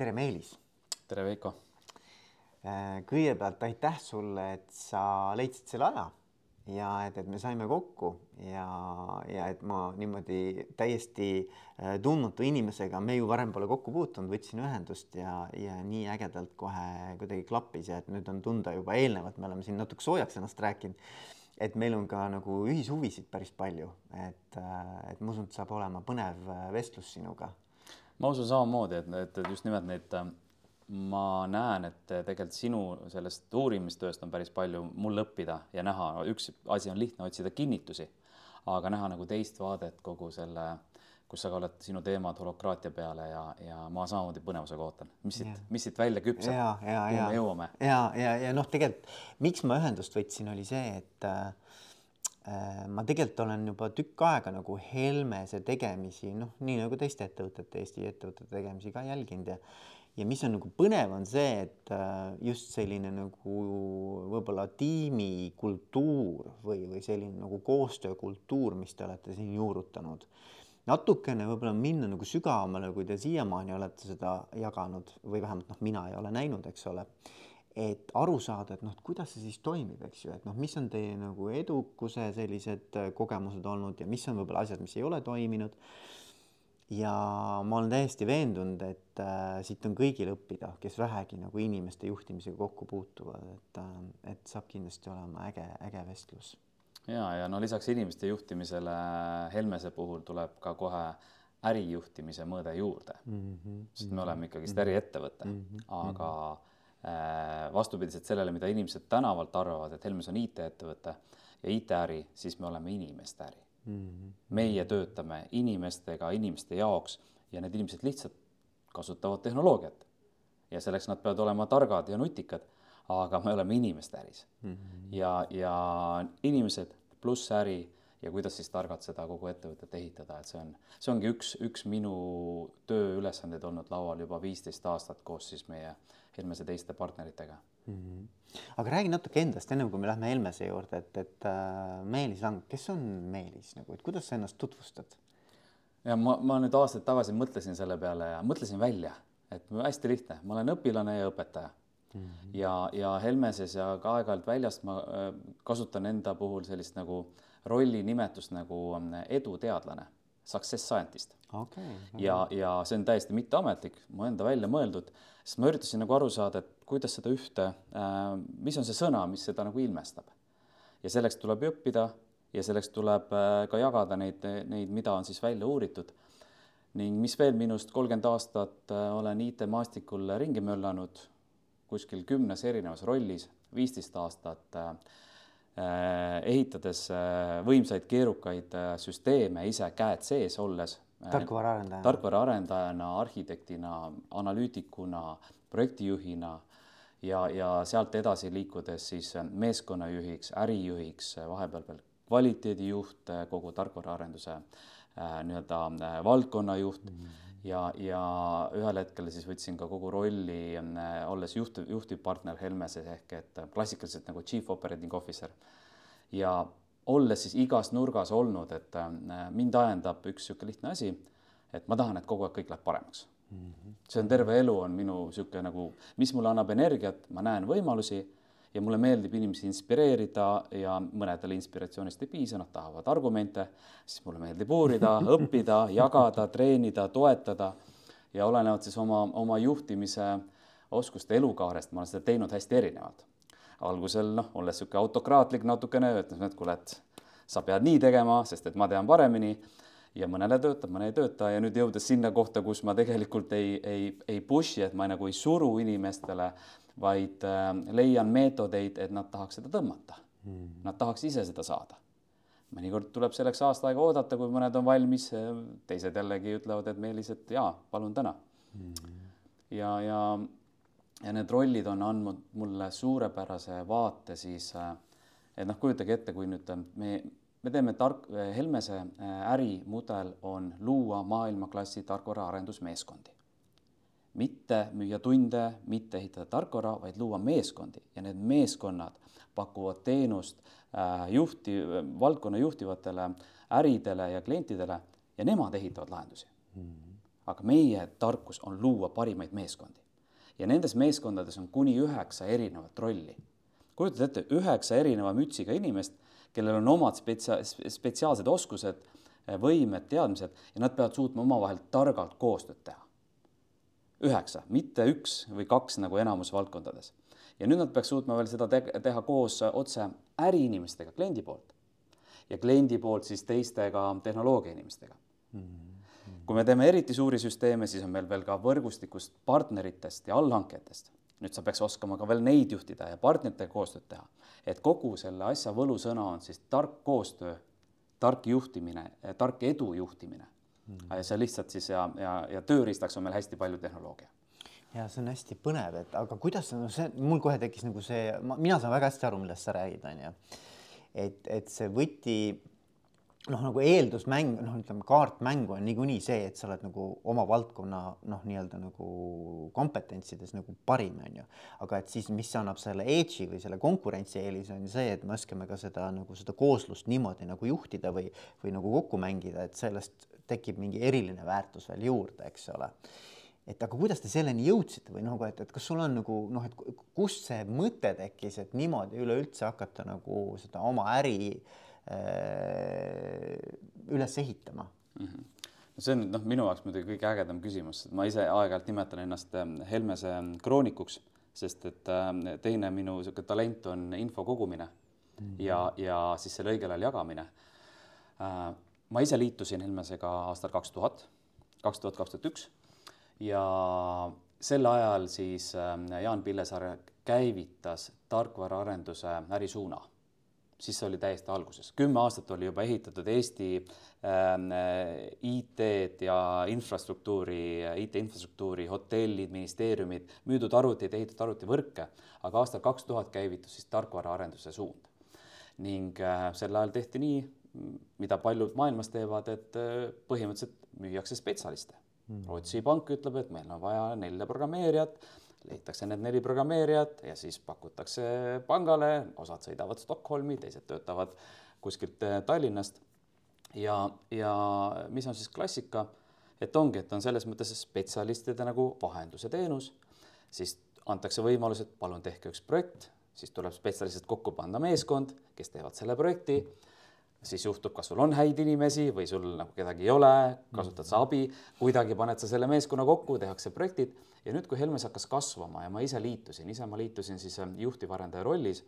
tere, Meelis. tere, Veiko. Äh, kõigepealt aitäh sulle, et sa leidsid selle aja ja et, et me saime kokku ja, ja et ma niimoodi täiesti äh, tundmatu inimesega, me ju varem pole kokku puutunud, võtsin ühendust ja, ja nii ägedalt kohe kuidagi klappis ja et nüüd on tunda juba eelnevalt, me oleme siin natuke soojaks ennast rääkinud, et meil on ka nagu ühishuvisid päris palju, et, äh, et ma usun, et saab olema põnev vestlus sinuga ma usun samamoodi, et, et just nimelt neid, ma näen, et tegelikult sinu sellest uurimistööst on päris palju mul õppida ja näha, üks asi on lihtne otsida kinnitusi, aga näha nagu teist vaadet kogu selle, kus sa ka oled, sinu teemad holokraatia peale ja, ja ma samamoodi põnevusega ootan, mis siit, mis siit välja küpseb, kuhu me jõuame. ja, ja, ja noh, tegelikult miks ma ühendust võtsin, oli see, et äh, Äh, ma tegelikult olen juba tükk aega nagu Helmese tegemisi, noh, nii nagu teiste ettevõtete, Eesti ettevõtete tegemisi ka jälginud ja ja mis on nagu põnev, on see, et äh, just selline nagu võib-olla tiimikultuur või, või selline nagu koostöökultuur, mis te olete siin juurutanud, natukene võib-olla minna nagu sügavamale, kui te siiamaani olete seda jaganud või vähemalt noh, mina ei ole näinud, eks ole et aru saada, et noh, kuidas see siis toimib, eks ju, et noh, mis on teie nagu edukuse sellised äh, kogemused olnud ja mis on võib-olla asjad, mis ei ole toiminud. ja ma olen täiesti veendunud, et äh, siit on kõigil õppida, kes vähegi nagu inimeste juhtimisega kokku puutuvad, et äh,, et saab kindlasti olema äge, äge vestlus. ja, ja no lisaks inimeste juhtimisele Helmese puhul tuleb ka kohe ärijuhtimise mõõde juurde mm, -hmm, sest me oleme ikkagist äriettevõte mm, -hmm, aga mm -hmm Äh, vastupidiselt sellele, mida inimesed tänavalt arvavad, et Helmes on IT-ettevõte ja IT-äri, siis me oleme inimeste äri mm. -hmm. meie töötame inimestega, inimeste jaoks ja need inimesed lihtsalt kasutavad tehnoloogiat. ja selleks nad peavad olema targad ja nutikad, aga me oleme inimeste äris mm. -hmm. ja, ja inimesed pluss äri ja kuidas siis targalt seda kogu ettevõtet ehitada, et see on, see ongi üks, üks minu tööülesandeid olnud laual juba viisteist aastat koos siis meie äh, Helmese teiste partneritega mm. -hmm. aga räägi natuke endast, ennem kui me lähme Helmese juurde, et, et äh, Meelis Lang, kes on Meelis nagu, et kuidas sa ennast tutvustad? ja ma, ma nüüd aastaid tagasi mõtlesin selle peale ja mõtlesin välja, et hästi lihtne, ma olen õpilane ja õpetaja mm. -hmm. ja, ja Helmeses ja ka aeg-ajalt väljast ma äh, kasutan enda puhul sellist nagu rollinimetust nagu äh, eduteadlane, success scientist okay,. ja, ja see on täiesti mitteametlik, mu enda välja mõeldud siis ma üritasin nagu aru saada, et kuidas seda ühte äh,, mis on see sõna, mis seda nagu ilmestab. ja selleks tuleb ju õppida ja selleks tuleb äh, ka jagada neid, neid, mida on siis välja uuritud. ning mis veel minust kolmkümmend aastat äh, olen IT-maastikul ringi möllanud, kuskil kümnes erinevas rollis, viisteist aastat äh ehitades äh, võimsaid keerukaid äh, süsteeme ise käed sees olles tarkvaraarendajana, tarkvaraarendajana, arhitektina, analüütikuna, projektijuhina ja, ja sealt edasi liikudes siis meeskonnajuhiks, ärijuhiks, vahepeal veel kvaliteedijuht, kogu tarkvaraarenduse äh, nii-öelda äh, valdkonnajuht mm -hmm. Ja, ja ühel hetkel siis võtsin ka kogu rolli äh,, olles juhtiv, juhtivpartner Helmeses ehk et klassikaliselt nagu chief operating officer ja olles siis igas nurgas olnud, et äh, mind ajendab üks niisugune lihtne asi, et ma tahan, et kogu aeg kõik läheb paremaks mm. -hmm. see on terve elu, on minu niisugune nagu, mis mulle annab energiat, ma näen võimalusi ja mulle meeldib inimesi inspireerida ja mõnedele inspiratsioonist ei piisa, nad tahavad argumente, siis mulle meeldib uurida, õppida, jagada, treenida, toetada. Ja olenevalt siis oma, oma juhtimise oskuste elukaarest, ma olen seda teinud hästi erinevalt. Algusel noh, olles niisugune autokraatlik natukene, ütles, et kuule, et sa pead nii tegema, sest et ma tean paremini ja mõnele töötab, mõne ei tööta ja nüüd jõudes sinna kohta, kus ma tegelikult ei, ei, ei push'i, et ma nagu ei suru inimestele, vaid äh, leian meetodeid, et nad tahaks seda tõmmata. Mm.. Nad tahaks ise seda saada. mõnikord tuleb selleks aasta aega oodata, kui mõned on valmis, teised jällegi ütlevad, et Meelis, et jaa, palun täna. Mm.. ja, ja ja need rollid on andnud mulle suurepärase vaate siis, äh, et noh, kujutage ette, kui nüüd äh, me, me teeme tark, äh, Helmese ärimudel on luua maailmaklassi tarkvaraarendusmeeskondi. mitte müüa tunde, mitte ehitada tarkvara, vaid luua meeskondi ja need meeskonnad pakuvad teenust juhti, valdkonna juhtivatele äridele ja klientidele ja nemad ehitavad lahendusi mm. -hmm aga meie tarkus on luua parimaid meeskondi. ja nendes meeskondades on kuni üheksa erinevat rolli. kujutad ette, üheksa erineva mütsiga inimest, kellel on omad spetsia-, spetsiaalsed oskused, võimed, teadmised ja nad peavad suutma omavahel targalt koostööd teha. üheksa, mitte üks või kaks nagu enamus valdkondades. ja nüüd nad peaks suutma veel seda te teha koos otse äriinimestega kliendi poolt ja kliendi poolt siis teistega tehnoloogia inimestega mm. -hmm. kui me teeme eriti suuri süsteeme, siis on meil veel ka võrgustikust partneritest ja allhanketest. Nüüd sa peaks oskama ka veel neid juhtida ja partneritega koostööd teha. et kogu selle asja võlusõna on siis tark koostöö, tark juhtimine, tark edu juhtimine mm. -hmm. ja see lihtsalt siis ja, ja, ja tööriistaks on meil hästi palju tehnoloogia ja see on hästi põnev, et aga kuidas no see mul kohe tekkis nagu see, mina saan väga hästi aru, millest sa räägid, onju et, et see võti noh, nagu eeldusmäng, noh, ütleme kaartmängu on niikuinii see, et sa oled nagu oma valdkonna noh, nii-öelda nagu kompetentsides nagu parim, on ju. aga et siis, mis annab selle edge'i või selle konkurentsieelise, on see, et me oskame ka seda nagu seda kooslust niimoodi nagu juhtida või, või nagu kokku mängida, et sellest tekib mingi eriline väärtus veel juurde, eks ole et aga kuidas te selleni jõudsite või nagu, et, et kas sul on nagu noh, et kust see mõte tekkis, et niimoodi üleüldse hakata nagu seda oma äri äh, üles ehitama mm? -hmm no see on noh, minu jaoks muidugi kõige ägedam küsimus, ma ise aeg-ajalt nimetan ennast ähm, Helmese ähm, kroonikuks, sest et ähm, teine minu niisugune talent on info kogumine mm -hmm. ja, ja siis selle õigel ajal jagamine. Äh, ma ise liitusin Helmesega aastal kaks tuhat, kaks tuhat, kaks tuhat üks ja sel ajal siis Jaan Pillesaar käivitas tarkvaraarenduse ärisuuna. Siis see oli täiesti alguses, kümme aastat oli juba ehitatud Eesti ähm, IT-d ja infrastruktuuri, IT-infrastruktuuri, hotellid, ministeeriumid, müüdud arvutid, ehitatud arvutivõrke, aga aastal kaks tuhat käivitus siis tarkvaraarenduse suund. ning äh, sel ajal tehti nii, mida paljud maailmas teevad, et äh, põhimõtteliselt müüakse spetsialiste Mm. Rootsi pank ütleb, et meil on vaja nelja programmeerijat, leitakse need neli programmeerijat ja siis pakutakse pangale, osad sõidavad Stockholmi, teised töötavad kuskilt eh, Tallinnast. ja, ja mis on siis klassika, et ongi, et on selles mõttes spetsialistide nagu vahenduse teenus, siis antakse võimalus, et palun tehke üks projekt, siis tuleb spetsialistid kokku panna meeskond, kes teevad selle projekti siis juhtub, kas sul on häid inimesi või sul nagu kedagi ei ole, kasutad sa abi, kuidagi paned sa selle meeskonna kokku, tehakse projektid. Ja nüüd, kui Helmes hakkas kasvama ja ma ise liitusin, ise ma liitusin siis äh, juhtivarendaja rollis,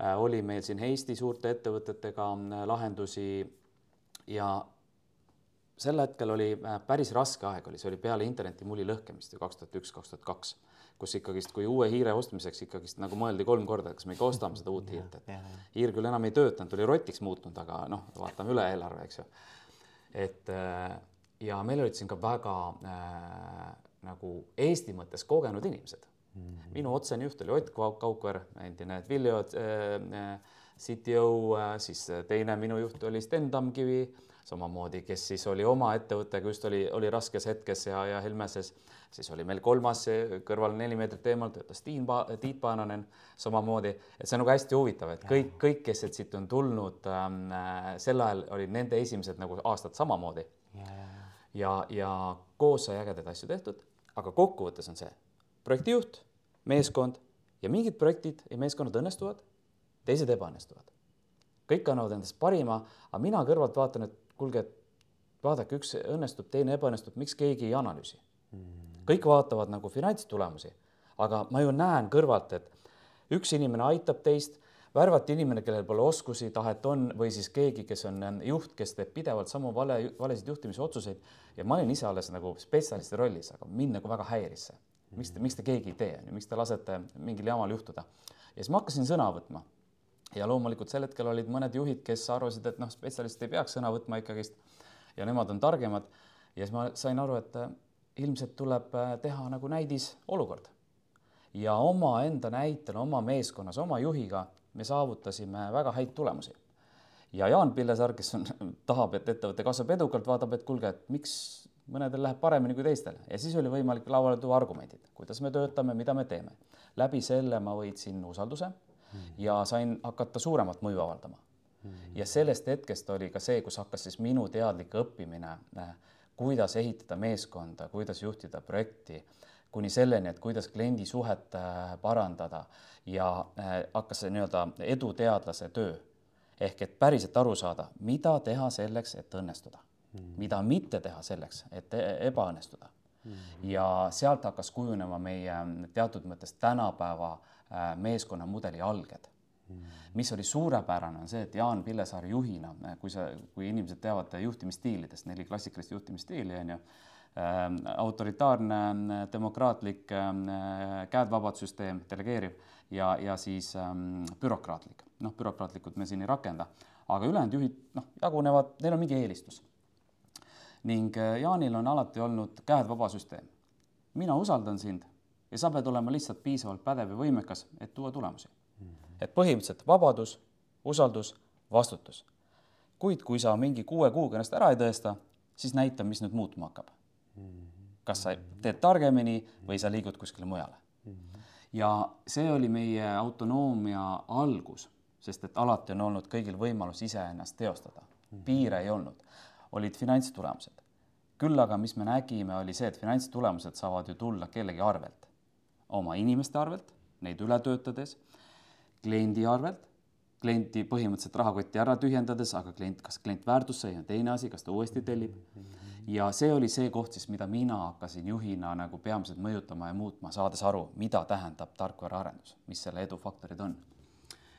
äh, oli meil siin Eesti suurte ettevõtetega äh, lahendusi ja sel hetkel oli päris raske aeg oli, see oli peale internetimulli lõhkemist ju kaks tuhat üks, kaks tuhat kaks kus ikkagist, kui uue hiire ostmiseks ikkagist nagu mõeldi kolm korda, kas me ikka ostame seda uut hiirt, et hiir küll enam ei töötanud, oli rotiks muutunud, aga noh, vaatame üle eelarve, eks ju. et äh, ja meil olid siin ka väga äh, nagu Eesti mõttes kogenud inimesed mm. -hmm. minu otsene juht oli Ott Kauker, endine Twilio äh, CTO, äh, siis teine minu juht oli Sten Tamkivi samamoodi, kes siis oli oma ettevõttega, just oli, oli raskes hetkes ja, ja Helmeses, siis oli meil kolmas kõrval neli meetrit eemal töötas Tiit pa-, Tiit Paananen samamoodi, et see on nagu hästi huvitav, et kõik, kõik, kes siit on tulnud ähm,, sel ajal olid nende esimesed nagu aastad samamoodi. ja, ja, ja koos sai ägedaid asju tehtud, aga kokkuvõttes on see projektijuht, meeskond ja mingid projektid ja meeskonnad õnnestuvad, teised ebaõnnestuvad. Kõik annavad endast parima, aga mina kõrvalt vaatan, et kuulge, vaadake, üks õnnestub, teine ebaõnnestub, miks keegi ei analüüsi mm.? kõik vaatavad nagu finantstulemusi, aga ma ju näen kõrvalt, et üks inimene aitab teist, värvati inimene, kellel pole oskusi, tahet on, või siis keegi, kes on juht, kes teeb pidevalt samu vale, valesid juhtimisotsuseid ja ma olin ise alles nagu spetsialisti rollis, aga mind nagu väga häiris see. miks te, miks te keegi ei tee, miks te lasete mingil jamal juhtuda? ja siis ma hakkasin sõna võtma ja loomulikult sel hetkel olid mõned juhid, kes arvasid, et noh, spetsialist ei peaks sõna võtma ikkagist ja nemad on targemad. ja siis ma sain aru, et äh, ilmselt tuleb äh, teha nagu näidisolukord. ja omaenda näitel, oma meeskonnas, oma juhiga me saavutasime väga häid tulemusi. ja Jaan Pillesaar, kes on, tahab, et ettevõte kasvab edukalt, vaatab, et kuulge, et miks mõnedel läheb paremini kui teistel ja siis oli võimalik lauale tuua argumendid, kuidas me töötame, mida me teeme. läbi selle ma võitsin usalduse ja sain hakata suuremat mõju avaldama. ja sellest hetkest oli ka see, kus hakkas siis minu teadlik õppimine, äh, kuidas ehitada meeskonda, kuidas juhtida projekti, kuni selleni, et kuidas kliendi suhet äh, parandada ja äh, hakkas see nii-öelda eduteadlase töö. ehk et päriselt aru saada, mida teha selleks, et õnnestuda mm, mida mitte teha selleks, et e-, ebaõnnestuda mm. -hmm. ja sealt hakkas kujunema meie teatud mõttes tänapäeva meeskonnamudeli alged mis oli suurepärane, on see, et Jaan Pillesaar juhina, kui sa, kui inimesed teavad juhtimisstiilidest, neli klassikalist juhtimisstiili on ju äh,, autoritaarne, demokraatlik äh,, käed vabad süsteem, delegeeriv ja, ja siis äh, bürokraatlik. noh, bürokraatlikult me siin ei rakenda, aga ülejäänud juhid noh, jagunevad, neil on mingi eelistus. ning äh, Jaanil on alati olnud käed vaba süsteem. mina usaldan sind ja sa pead olema lihtsalt piisavalt pädev ja võimekas, et tuua tulemusi et põhimõtteliselt vabadus, usaldus, vastutus. kuid kui sa mingi kuue kuuga ennast ära ei tõesta, siis näita, mis nüüd muutuma hakkab. kas sa teed targemini või sa liigud kuskile mujale. ja see oli meie autonoomia algus, sest et alati on olnud kõigil võimalus iseennast teostada, piire ei olnud, olid finantstulemused. küll aga, mis me nägime, oli see, et finantstulemused saavad ju tulla kellegi arvelt, oma inimeste arvelt, neid üle töötades kliendi arvelt, klienti põhimõtteliselt rahakotti ära tühjendades, aga klient, kas klient väärtust sai, on teine asi, kas ta uuesti tellib. ja see oli see koht siis, mida mina hakkasin juhina nagu peamiselt mõjutama ja muutma, saades aru, mida tähendab tarkvaraarendus, mis selle edu faktorid on.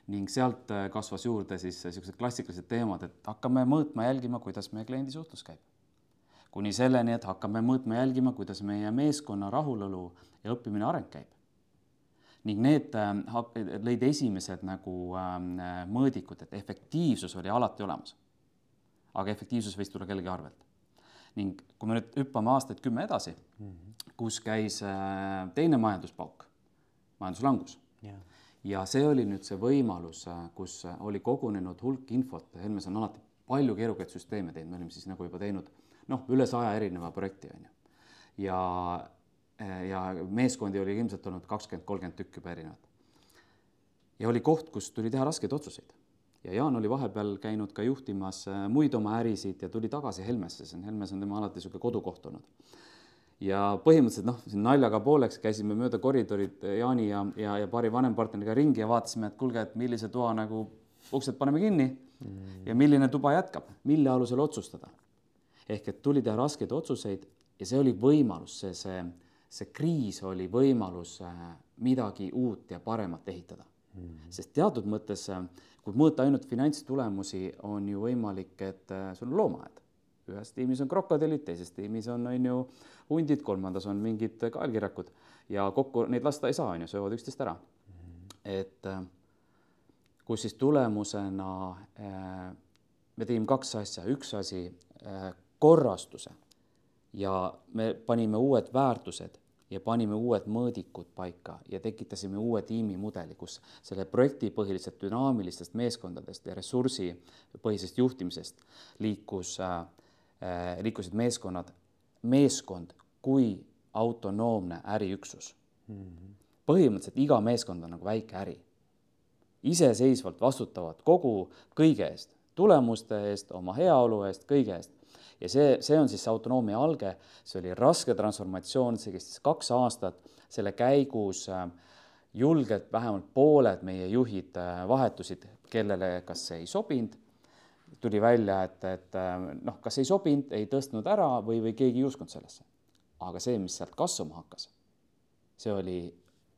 ning sealt äh, kasvas juurde siis niisugused klassikalised teemad, et hakkame mõõtma, jälgima, kuidas meie kliendi suhtlus käib. Kuni selleni, et hakkame mõõtma, jälgima, kuidas meie meeskonna rahulolu ja õppimine areng käib ning need äh, lõid esimesed nagu ähm, mõõdikud, et efektiivsus oli alati olemas. aga efektiivsus võis tulla kellegi arvelt. ning kui me nüüd hüppame aastaid kümme edasi mm, -hmm. kus käis äh, teine majanduspauk, majanduslangus yeah. ja see oli nüüd see võimalus, äh, kus oli kogunenud hulk infot, Helmes on alati palju keerukaid süsteeme teinud, me olime siis nagu juba teinud noh, üle saja erineva projekti on ju. ja Äh, ja meeskondi oli ilmselt olnud kakskümmend, kolmkümmend tükki juba erinevat. ja oli koht, kus tuli teha raskeid otsuseid ja Jaan oli vahepeal käinud ka juhtimas äh, muid oma ärisid ja tuli tagasi Helmesse, see on Helmes on tema alati niisugune kodukoht olnud. ja põhimõtteliselt noh, naljaga pooleks käisime mööda koridorid äh, Jaani ja, ja, ja paari vanempartneriga ringi ja vaatasime, et kuulge, et millise toa nagu uksed paneme kinni mm. ja milline tuba jätkab, mille alusel otsustada. Ehk et tuli teha raskeid otsuseid ja see oli võimalus, see, see see kriis oli võimalus äh, midagi uut ja paremat ehitada mm. -hmm. sest teatud mõttes, äh, kui mõõta ainult finantstulemusi, on ju võimalik, et äh, sul on loomaaed. ühes tiimis on krokodillid, teises tiimis on, on ju hundid, kolmandas on mingid kaelkirjakud ja kokku neid lasta ei saa, on ju, söövad üksteist ära mm. -hmm. et kus siis tulemusena me tegime kaks asja, üks asi korrastuse ja me panime uued väärtused ja panime uued mõõdikud paika ja tekitasime uue tiimimudeli, kus selle projektipõhilisest dünaamilistest meeskondadest ja ressursipõhisest juhtimisest liikus äh,, liikusid meeskonnad, meeskond kui autonoomne äriüksus mm. -hmm. põhimõtteliselt iga meeskond on nagu väike äri. iseseisvalt vastutavad kogu kõige eest, tulemuste eest, oma heaolu eest, kõige eest ja see, see on siis see autonoomia alge, see oli raske transformatsioon, see kestis kaks aastat, selle käigus äh, julgelt vähemalt pooled meie juhid äh, vahetusid, kellele kas see ei sobinud, tuli välja, et, et äh, noh, kas ei sobinud, ei tõstnud ära või, või keegi ei uskunud sellesse. aga see, mis sealt kasvama hakkas, see oli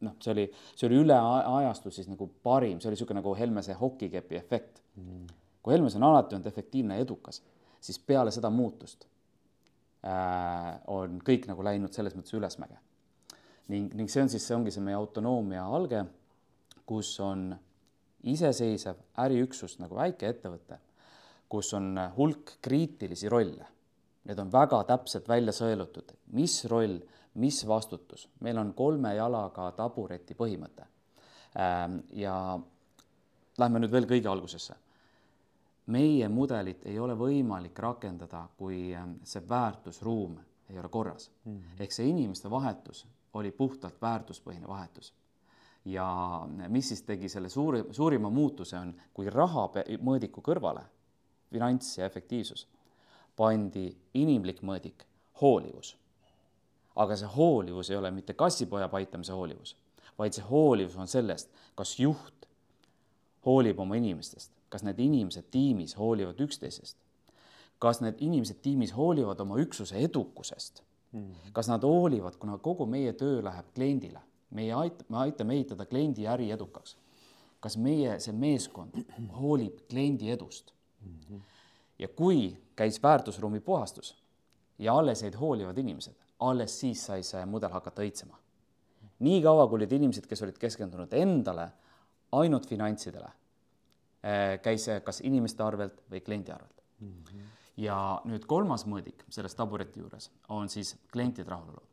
noh, see oli, see oli üle ajastu siis nagu parim, see oli niisugune nagu Helmese hokikepi efekt. Mm.. kui Helmes on alati olnud efektiivne ja edukas siis peale seda muutust äh, on kõik nagu läinud selles mõttes ülesmäge. ning, ning see on siis, see ongi see meie autonoomia alge, kus on iseseisev äriüksus nagu väikeettevõte, kus on hulk kriitilisi rolle. Need on väga täpselt välja sõelutud, mis roll, mis vastutus, meil on kolme jalaga tabureti põhimõte. Ähm, ja lähme nüüd veel kõige algusesse meie mudelit ei ole võimalik rakendada, kui ähm, see väärtusruum ei ole korras mm. -hmm. ehk see inimeste vahetus oli puhtalt väärtuspõhine vahetus. ja mis siis tegi selle suuri, suurima muutuse on, kui raha mõõdiku kõrvale, finants ja efektiivsus, pandi inimlik mõõdik, hoolivus. aga see hoolivus ei ole mitte kassipoja paitamise hoolivus, vaid see hoolivus on sellest, kas juht hoolib oma inimestest, kas need inimesed tiimis hoolivad üksteisest, kas need inimesed tiimis hoolivad oma üksuse edukusest mm, -hmm. kas nad hoolivad, kuna kogu meie töö läheb kliendile, meie ait-, me aitame ehitada kliendi äri edukaks. kas meie, see meeskond hoolib kliendi edust mm? -hmm. ja kui käis väärtusruumi puhastus ja alles jäid hoolivad inimesed, alles siis sai see mudel hakata õitsema. niikaua, kui olid inimesed, kes olid keskendunud endale, ainult finantsidele, käis see kas inimeste arvelt või kliendi arvelt mm. -hmm. ja nüüd kolmas mõõdik selles tabureti juures on siis klientide rahulolu.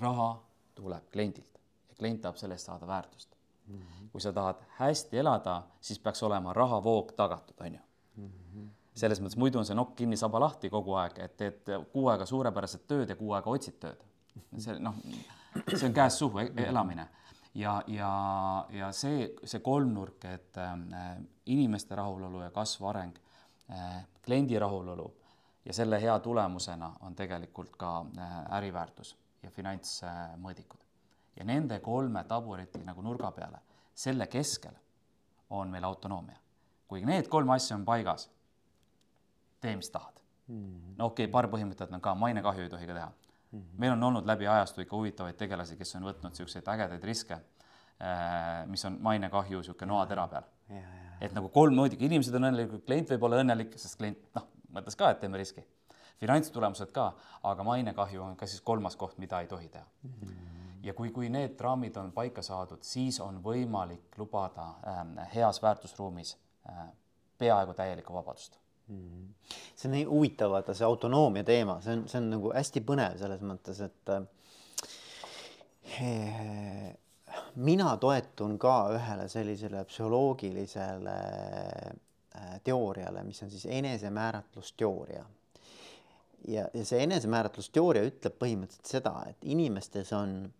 raha tuleb kliendilt ja klient tahab selle eest saada väärtust mm. -hmm. kui sa tahad hästi elada, siis peaks olema rahavoog tagatud, on ju mm. -hmm selles mõttes muidu on see nokk kinni, saba lahti kogu aeg, et teed kuu aega suurepäraset tööd ja kuu aega otsid tööd. see noh, see on käest suhu e-, elamine ja, ja, ja see, see kolmnurk, et äh, inimeste rahulolu ja kasv, areng äh,, kliendi rahulolu ja selle hea tulemusena on tegelikult ka äh, äriväärtus ja finantsmõõdikud ja nende kolme tabureti nagu nurga peale, selle keskel on meil autonoomia. kui need kolm asja on paigas tee, mis tahad mm. -hmm. no okei okay,, paar põhimõtet on ka, mainekahju ei tohi ka teha. Meil on olnud läbi ajastu ikka huvitavaid tegelasi, kes on võtnud niisuguseid ägedaid riske, äh, mis on mainekahju niisugune noatera peal. et nagu kolm mõõdikut, inimesed on õnnelikud, klient võib olla õnnelik, sest klient noh, mõtles ka, et teeme riski. finantstulemused ka, aga mainekahju on ka siis kolmas koht, mida ei tohi teha mm. -hmm. ja kui, kui need raamid on paika saadud, siis on võimalik lubada äh, heas väärtusruumis äh, peaaegu täielikku vabadust. See on nii huvitav, vaata see autonoomia teema, see on, see on nagu hästi põnev selles mõttes, et äh, mina toetun ka ühele sellisele psühholoogilisele äh, teooriale, mis on siis enesemääratlusteooria. ja, ja see enesemääratlusteooria ütleb põhimõtteliselt seda, et inimestes on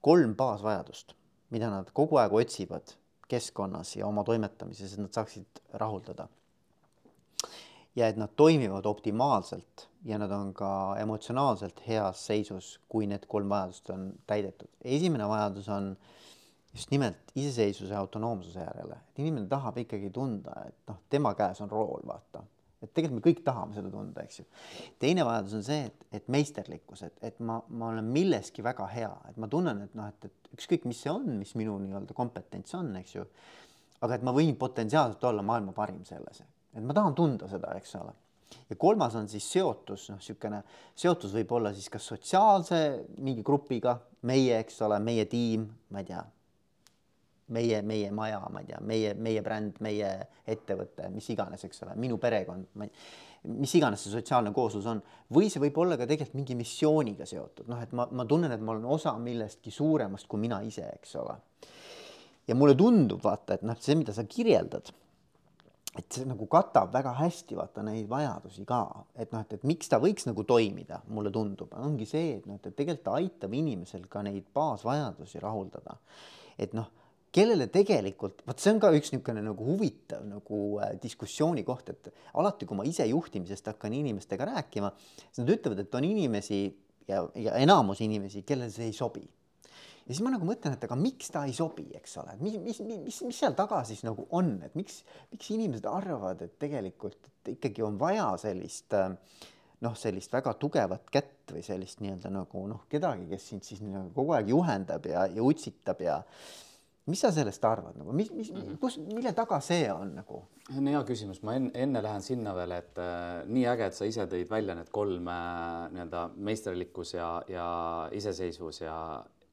kolm baasvajadust, mida nad kogu aeg otsivad keskkonnas ja oma toimetamises, et nad saaksid rahuldada ja et nad toimivad optimaalselt ja nad on ka emotsionaalselt heas seisus, kui need kolm vajadust on täidetud. esimene vajadus on just nimelt iseseisvuse ja autonoomsuse järele, et inimene tahab ikkagi tunda, et noh, tema käes on rool, vaata, et tegelikult me kõik tahame seda tunda, eks ju. teine vajadus on see, et, et meisterlikkus, et, et ma, ma olen milleski väga hea, et ma tunnen, et noh, et, et ükskõik, mis see on, mis minu nii-öelda kompetents on, eks ju. aga et ma võin potentsiaalselt olla maailma parim selles et ma tahan tunda seda, eks ole. ja kolmas on siis seotus, noh, niisugune seotus võib olla siis kas sotsiaalse mingi grupiga, meie, eks ole, meie tiim, ma ei tea, meie, meie maja, ma ei tea, meie, meie bränd, meie ettevõte, mis iganes, eks ole, minu perekond, ma ei, mis iganes see sotsiaalne kooslus on, või see võib olla ka tegelikult mingi missiooniga seotud, noh, et ma, ma tunnen, et ma olen osa millestki suuremast kui mina ise, eks ole. ja mulle tundub, vaata, et noh, see, mida sa kirjeldad et see nagu katab väga hästi vaata neid vajadusi ka, et noh, et, et miks ta võiks nagu toimida, mulle tundub, ongi see, et noh, et tegelikult ta aitab inimesel ka neid baasvajadusi rahuldada. et noh, kellele tegelikult, vot see on ka üks niisugune nagu huvitav nagu äh, diskussiooni koht, et alati, kui ma ise juhtimisest hakkan inimestega rääkima, siis nad ütlevad, et on inimesi ja, ja enamus inimesi, kellele see ei sobi ja siis ma nagu mõtlen, et aga miks ta ei sobi, eks ole, mis, mis, mis, mis seal taga siis nagu on, et miks, miks inimesed arvavad, et tegelikult et ikkagi on vaja sellist noh, sellist väga tugevat kätt või sellist nii-öelda nagu noh, kedagi, kes sind siis nagu kogu aeg juhendab ja, ja utsitab ja mis sa sellest arvad nagu, mis, mis, mhm. kus, mille taga see on nagu? see on hea küsimus, ma enne, enne lähen sinna veel, et äh, nii äge, et sa ise tõid välja need kolm äh, nii-öelda meisterlikkus ja, ja iseseisvus ja,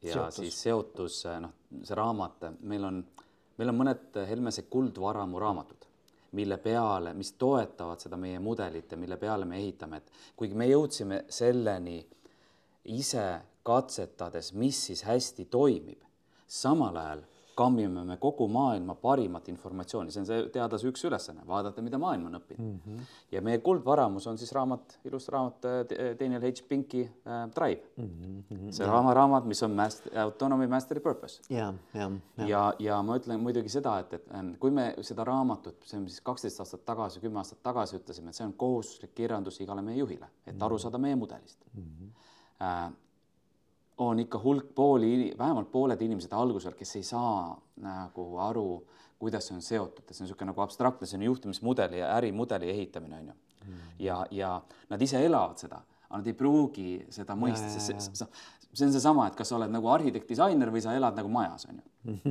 ja seotus. siis seotus, noh, see raamat, meil on, meil on mõned Helmese kuldvaramu raamatud, mille peale, mis toetavad seda meie mudelit ja mille peale me ehitame, et kuigi me jõudsime selleni ise katsetades, mis siis hästi toimib, samal ajal kammime me kogu maailma parimat informatsiooni, see on see teadlase üks ülesanne, vaadata, mida maailm on õppinud mm. -hmm. ja meie kuldvaramus on siis raamat, ilus raamat äh, Daniel H. Pinki äh, Drive mm. -hmm. see raama raamat, mis on Master, Autonomy Mastery Purpose. ja, ja, ja, ja, ja ma ütlen muidugi seda, et, et ähm, kui me seda raamatut, see on siis kaksteist aastat tagasi, kümme aastat tagasi ütlesime, et see on kohustuslik kirjandus igale meie juhile, et aru saada meie mudelist mm. -hmm. äh, on ikka hulk pooli, vähemalt pooled inimesed algusel, kes ei saa nagu aru, kuidas see on seotud, et see on niisugune nagu abstraktne, see on juhtimismudeli ja ärimudeli ehitamine on ju. Mm.. ja, ja nad ise elavad seda, aga nad ei pruugi seda mõista, sest see, see on seesama, et kas sa oled nagu arhitekt, disainer või sa elad nagu majas on ju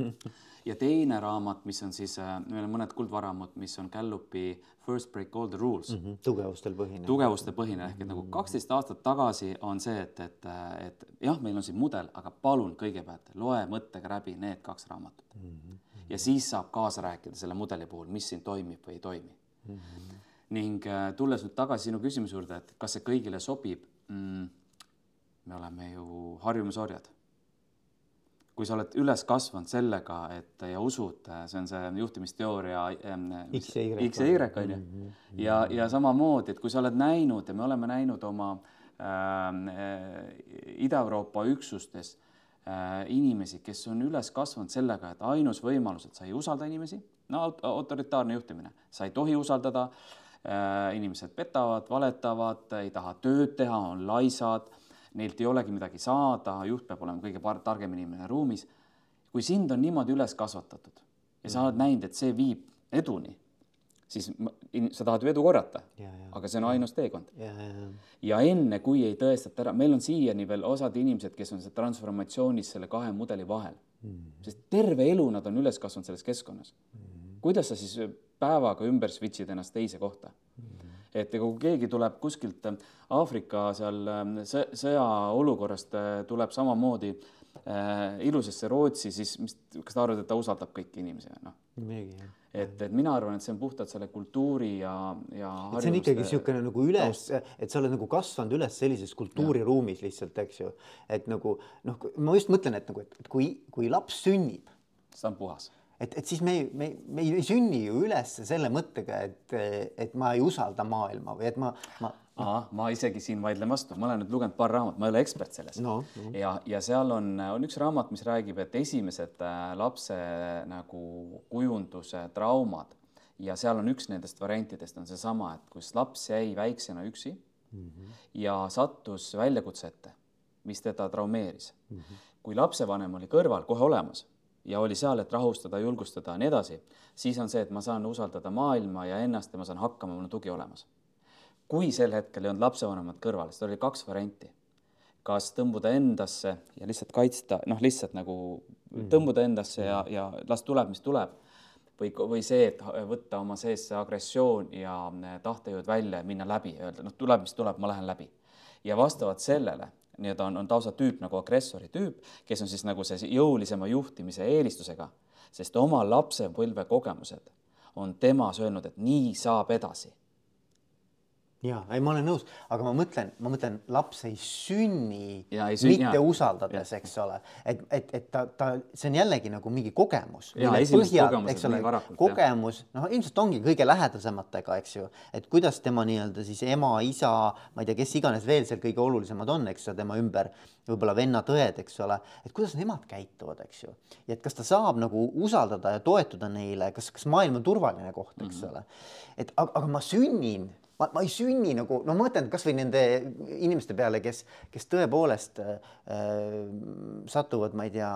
ja teine raamat, mis on siis, äh, meil on mõned kuldvaramud, mis on Gallupi First Break All the Rules mm. -hmm. tugevustel põhine. tugevustel põhine ehk et nagu kaksteist aastat tagasi on see, et, et, et jah, meil on siin mudel, aga palun kõigepealt loe mõttega läbi need kaks raamatut mm. -hmm. ja siis saab kaasa rääkida selle mudeli puhul, mis siin toimib või ei toimi mm. -hmm. Ning äh, tulles nüüd tagasi sinu küsimuse juurde, et kas see kõigile sobib mm,? me oleme ju harjumusorjad kui sa oled üles kasvanud sellega, et ja usud, see on see juhtimisteooria X ja Y, X ja Y on ju. Mhm. ja, ja samamoodi, et kui sa oled näinud ja me oleme näinud oma äh, Ida-Euroopa üksustes äh, inimesi, kes on üles kasvanud sellega, et ainus võimalus, et sa ei usalda inimesi, no autoritaarne juhtimine, sa ei tohi usaldada äh,, inimesed petavad, valetavad, ei taha tööd teha, on laisad neilt ei olegi midagi saada, juht peab olema kõige targem inimene ruumis. kui sind on niimoodi üles kasvatatud ja sa oled näinud, et see viib eduni, siis sa tahad ju edu korjata, aga see on ainus teekond. ja enne, kui ei tõestata ära, meil on siiani veel osad inimesed, kes on transformatsioonis selle kahe mudeli vahel mm, -hmm. sest terve elu nad on üles kasvanud selles keskkonnas mm. -hmm. kuidas sa siis päevaga ümber switch'id ennast teise kohta mm? -hmm et kui keegi tuleb kuskilt äh, Aafrika seal ähm, sõjaolukorrast, äh, tuleb samamoodi äh, ilusasse Rootsi, siis mis, kas ta arvad, et ta usaldab kõiki inimesi, noh? et, et mina arvan, et see on puhtalt selle kultuuri ja, ja. see on ikkagi niisugune nagu üles, et sa oled nagu kasvanud üles sellises kultuuriruumis lihtsalt, eks ju, et nagu noh, ma just mõtlen, et nagu, et kui, kui laps sünnib. siis ta on puhas et, et siis me, me, me ei sünni ju üles selle mõttega, et, et ma ei usalda maailma või et ma, ma ahah, ma isegi siin vaidlen vastu, ma olen nüüd lugenud paar raamatut, ma ei ole ekspert selles no,. No. ja, ja seal on, on üks raamat, mis räägib, et esimesed äh, lapse nagu kujunduse traumad ja seal on üks nendest variantidest on seesama, et kus laps jäi väiksena üksi mm -hmm. ja sattus väljakutse ette, mis teda traumeeris mm. -hmm. kui lapsevanem oli kõrval kohe olemas ja oli seal, et rahustada, julgustada ja nii edasi, siis on see, et ma saan usaldada maailma ja ennast ja ma saan hakkama, mul on tugi olemas. kui sel hetkel ei olnud lapsevanemad kõrval, siis oli kaks varianti. kas tõmbuda endasse ja lihtsalt kaitsta, noh, lihtsalt nagu mhm. tõmbuda endasse ja, ja las tuleb, mis tuleb, või, või see, et võtta oma sees see agressioon ja tahtejõud välja ja minna läbi ja öelda, noh, tuleb, mis tuleb, ma lähen läbi. ja vastavalt sellele nii-öelda on, on lausa tüüp nagu agressori tüüp, kes on siis nagu see jõulisema juhtimise eelistusega, sest oma lapsepõlve kogemused on temas öelnud, et nii saab edasi ja ei, ma olen nõus, aga ma mõtlen, ma mõtlen, laps ei sünni ja, ei sünni, mitte ja. usaldades, eks ole, et, et, et ta, ta, see on jällegi nagu mingi kogemus. kogemus, noh, ilmselt ongi kõige lähedasematega, eks ju, et kuidas tema nii-öelda siis ema, isa, ma ei tea, kes iganes veel seal kõige olulisemad on, eks ju, tema ümber, võib-olla vennad-õed, eks ole, et kuidas nemad käituvad, eks ju, ja et kas ta saab nagu usaldada ja toetuda neile, kas, kas maailm on turvaline koht, eks mm -hmm. ole, et aga, aga ma sünnin ma, ma ei sünni nagu, no ma mõtlen kasvõi nende inimeste peale, kes, kes tõepoolest äh, satuvad, ma ei tea,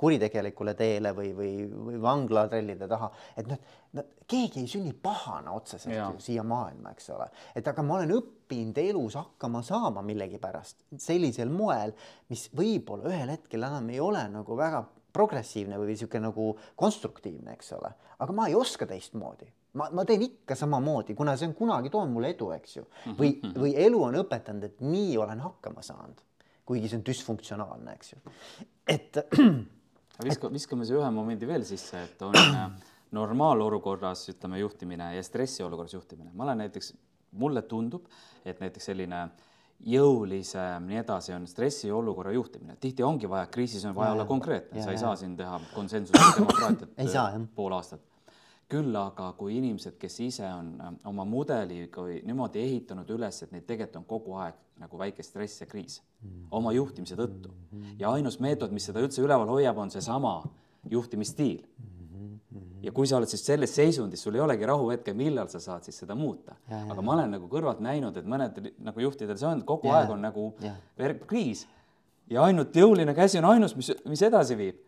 kuritegelikule teele või, või, või vanglatrellide taha, et noh, nad, keegi ei sünni pahana otseselt ja. ju siia maailma, eks ole, et aga ma olen õppinud elus hakkama saama millegipärast sellisel moel, mis võib-olla ühel hetkel enam ei ole nagu väga progressiivne või niisugune nagu konstruktiivne, eks ole, aga ma ei oska teistmoodi ma, ma teen ikka samamoodi, kuna see on kunagi toonud mulle edu, eks ju, või, mhm, mhm. või elu on õpetanud, et nii olen hakkama saanud, kuigi see on düsfunktsionaalne, eks ju, et. viska, viskame siia ühe momendi veel sisse, et on äh, normaalolukorras, ütleme, juhtimine ja stressiolukorras juhtimine. ma olen näiteks, mulle tundub, et näiteks selline jõulisem, nii edasi, on stressiolukorra juhtimine. tihti ongi vaja, kriisis on vaja Ja, olla konkreetne, sa ei saa siin teha konsensuslikku demokraatiat jah. pool aastat. Küll aga kui inimesed, kes ise on äh, oma mudeliga või niimoodi ehitanud üles, et neid tegelikult on kogu aeg nagu väike stress ja kriis oma juhtimise tõttu ja ainus meetod, mis seda üldse üleval hoiab, on seesama juhtimisstiil. ja kui sa oled siis selles seisundis, sul ei olegi rahuhetke, millal sa saad siis seda muuta. aga ma olen nagu kõrvalt näinud, et mõned nagu juhtidel see on, kogu Ja, aeg on nagu ja. kriis ja ainult jõuline käsi on ainus, mis, mis edasi viib.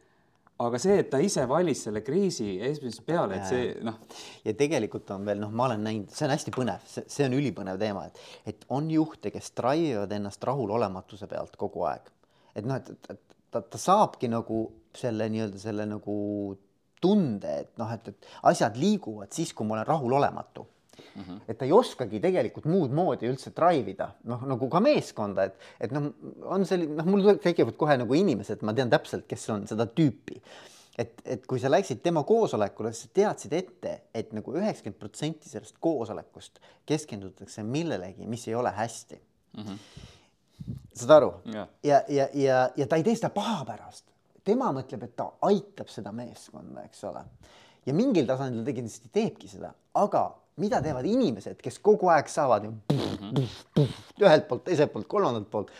Aga see, et ta ise valis selle kriisi esimesest peale, et see noh, ja tegelikult on veel noh, ma olen näinud, see on hästi põnev, see, on ülipõnev teema, et, et on juhte, kes drive ivad ennast rahulolematuse pealt kogu aeg. et noh, et, et, et ta, ta saabki nagu selle nii-öelda selle nagu tunde, et noh, et, et asjad liiguvad siis, kui ma olen rahulolematu mm. -hmm. et ta ei oskagi tegelikult muud moodi üldse drive ida, noh nagu ka meeskonda, et, et noh, on selline, noh, mul tekivad kohe nagu inimesed, ma tean täpselt, kes on seda tüüpi et, et kui sa läksid tema koosolekule, siis sa teadsid ette, et nagu üheksakümmend protsenti sellest koosolekust keskendutakse millelegi, mis ei ole hästi mm. -hmm. saad aru? Jah. ja, ja, ja, ja ta ei tee seda paha pärast. tema mõtleb, et ta aitab seda meeskonda, eks ole. ja mingil tasandil ta kindlasti teebki seda, aga mida teevad inimesed, kes kogu aeg saavad ju ühelt poolt, teiselt poolt, kolmandalt poolt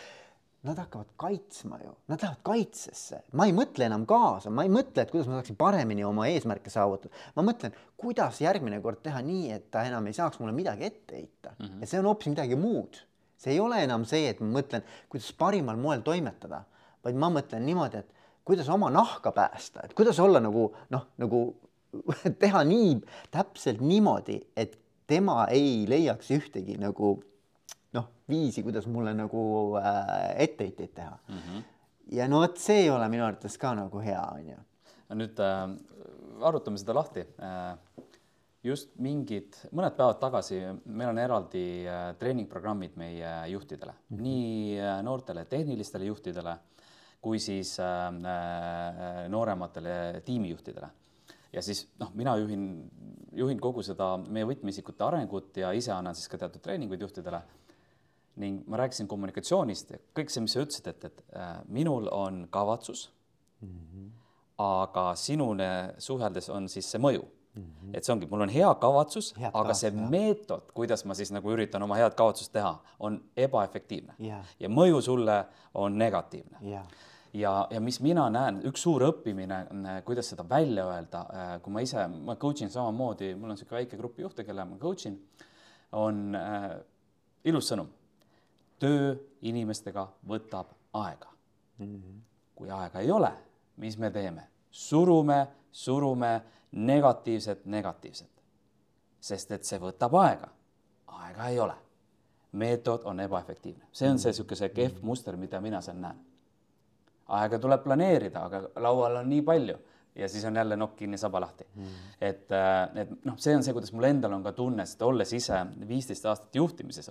Nad hakkavad kaitsma ju, nad lähevad kaitsesse, ma ei mõtle enam kaasa, ma ei mõtle, et kuidas ma saaksin paremini oma eesmärke saavutada. ma mõtlen, kuidas järgmine kord teha nii, et ta enam ei saaks mulle midagi ette heita mm. -hmm. ja see on hoopis midagi muud. see ei ole enam see, et ma mõtlen, kuidas parimal moel toimetada, vaid ma mõtlen niimoodi, et kuidas oma nahka päästa, et kuidas olla nagu noh, nagu teha nii täpselt niimoodi, et tema ei leiaks ühtegi nagu noh, viisi, kuidas mulle nagu äh, etteheiteid teha mm. -hmm. ja no vot, see ei ole minu arvates ka nagu hea, onju. nüüd äh, arutame seda lahti äh,. just mingid, mõned päevad tagasi meil on eraldi äh, treeningprogrammid meie juhtidele mm, -hmm. nii äh, noortele tehnilistele juhtidele kui siis äh, äh, noorematele tiimijuhtidele. Ja siis noh, mina juhin, juhin kogu seda meie võtmeisikute arengut ja ise annan siis ka teatud treeninguid juhtidele ning ma rääkisin kommunikatsioonist ja kõik see, mis sa ütlesid, et, et äh, minul on kavatsus mm, -hmm. aga sinune suheldes on siis see mõju mm. -hmm. et see ongi, mul on hea kavatsus, aga see jah. meetod, kuidas ma siis nagu üritan oma head kavatsust teha, on ebaefektiivne Jah. ja mõju sulle on negatiivne jah, ja, ja mis mina näen, üks suur õppimine, kuidas seda välja öelda, kui ma ise, ma coach in samamoodi, mul on niisugune väike grupp juhte, kelle ma coach in, on äh, ilus sõnum. töö inimestega võtab aega mm. -hmm. kui aega ei ole, mis me teeme? surume, surume negatiivset, negatiivset. sest et see võtab aega. aega ei ole. meetod on ebaefektiivne, see on see niisugune see kehv muster, mida mina seal näen aega tuleb planeerida, aga laual on nii palju ja siis on jälle nokk kinni, saba lahti mm.. et, et noh, see on see, kuidas mul endal on ka tunne, sest olles ise viisteist aastat juhtimises,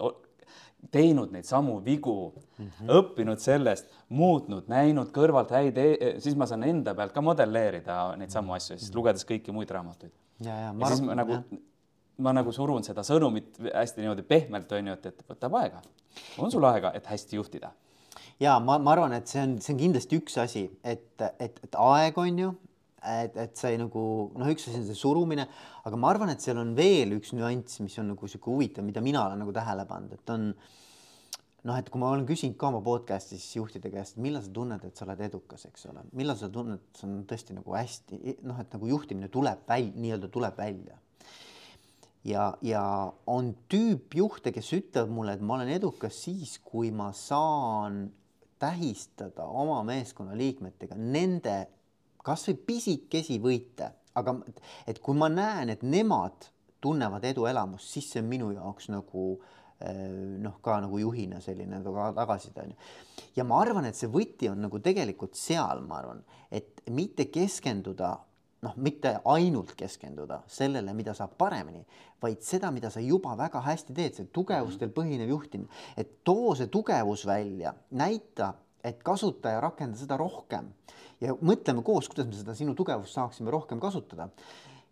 teinud neid samu vigu mm, -hmm. õppinud sellest, muutnud, näinud kõrvalt häid e, siis ma saan enda pealt ka modelleerida neid samu asju, siis lugedes kõiki muid raamatuid. ja, ja, ja siis ma nagu, ma nagu surun seda sõnumit hästi niimoodi pehmelt, on ju, et, et võtab aega. on sul aega, et hästi juhtida? Ja ma, ma arvan, et see on, see on kindlasti üks asi, et, et, et aeg on ju, et, et see nagu noh, üks asi on see surumine, aga ma arvan, et seal on veel üks nüanss, mis on nagu sihuke huvitav, mida mina olen nagu tähele pannud, et on noh, et kui ma olen küsinud ka oma podcast'is juhtide käest, millal sa tunned, et sa oled edukas, eks ole, millal sa tunned, et see on tõesti nagu hästi noh, et nagu juhtimine tuleb välja, nii-öelda tuleb välja? Ja, ja on tüüp juhte, kes ütlevad mulle, et ma olen edukas siis, kui ma saan tähistada oma meeskonna liikmetega nende kasvõi pisikesi võite, aga et kui ma näen, et nemad tunnevad eduelamust, siis see on minu jaoks nagu noh, ka nagu juhina selline taga- tagasiside on ju. ja ma arvan, et see võti on nagu tegelikult seal, ma arvan, et mitte keskenduda noh, mitte ainult keskenduda sellele, mida saab paremini, vaid seda, mida sa juba väga hästi teed, see tugevustel põhinev juhtimine, et too see tugevus välja, näita, et kasutaja rakenda seda rohkem ja mõtleme koos, kuidas me seda sinu tugevust saaksime rohkem kasutada.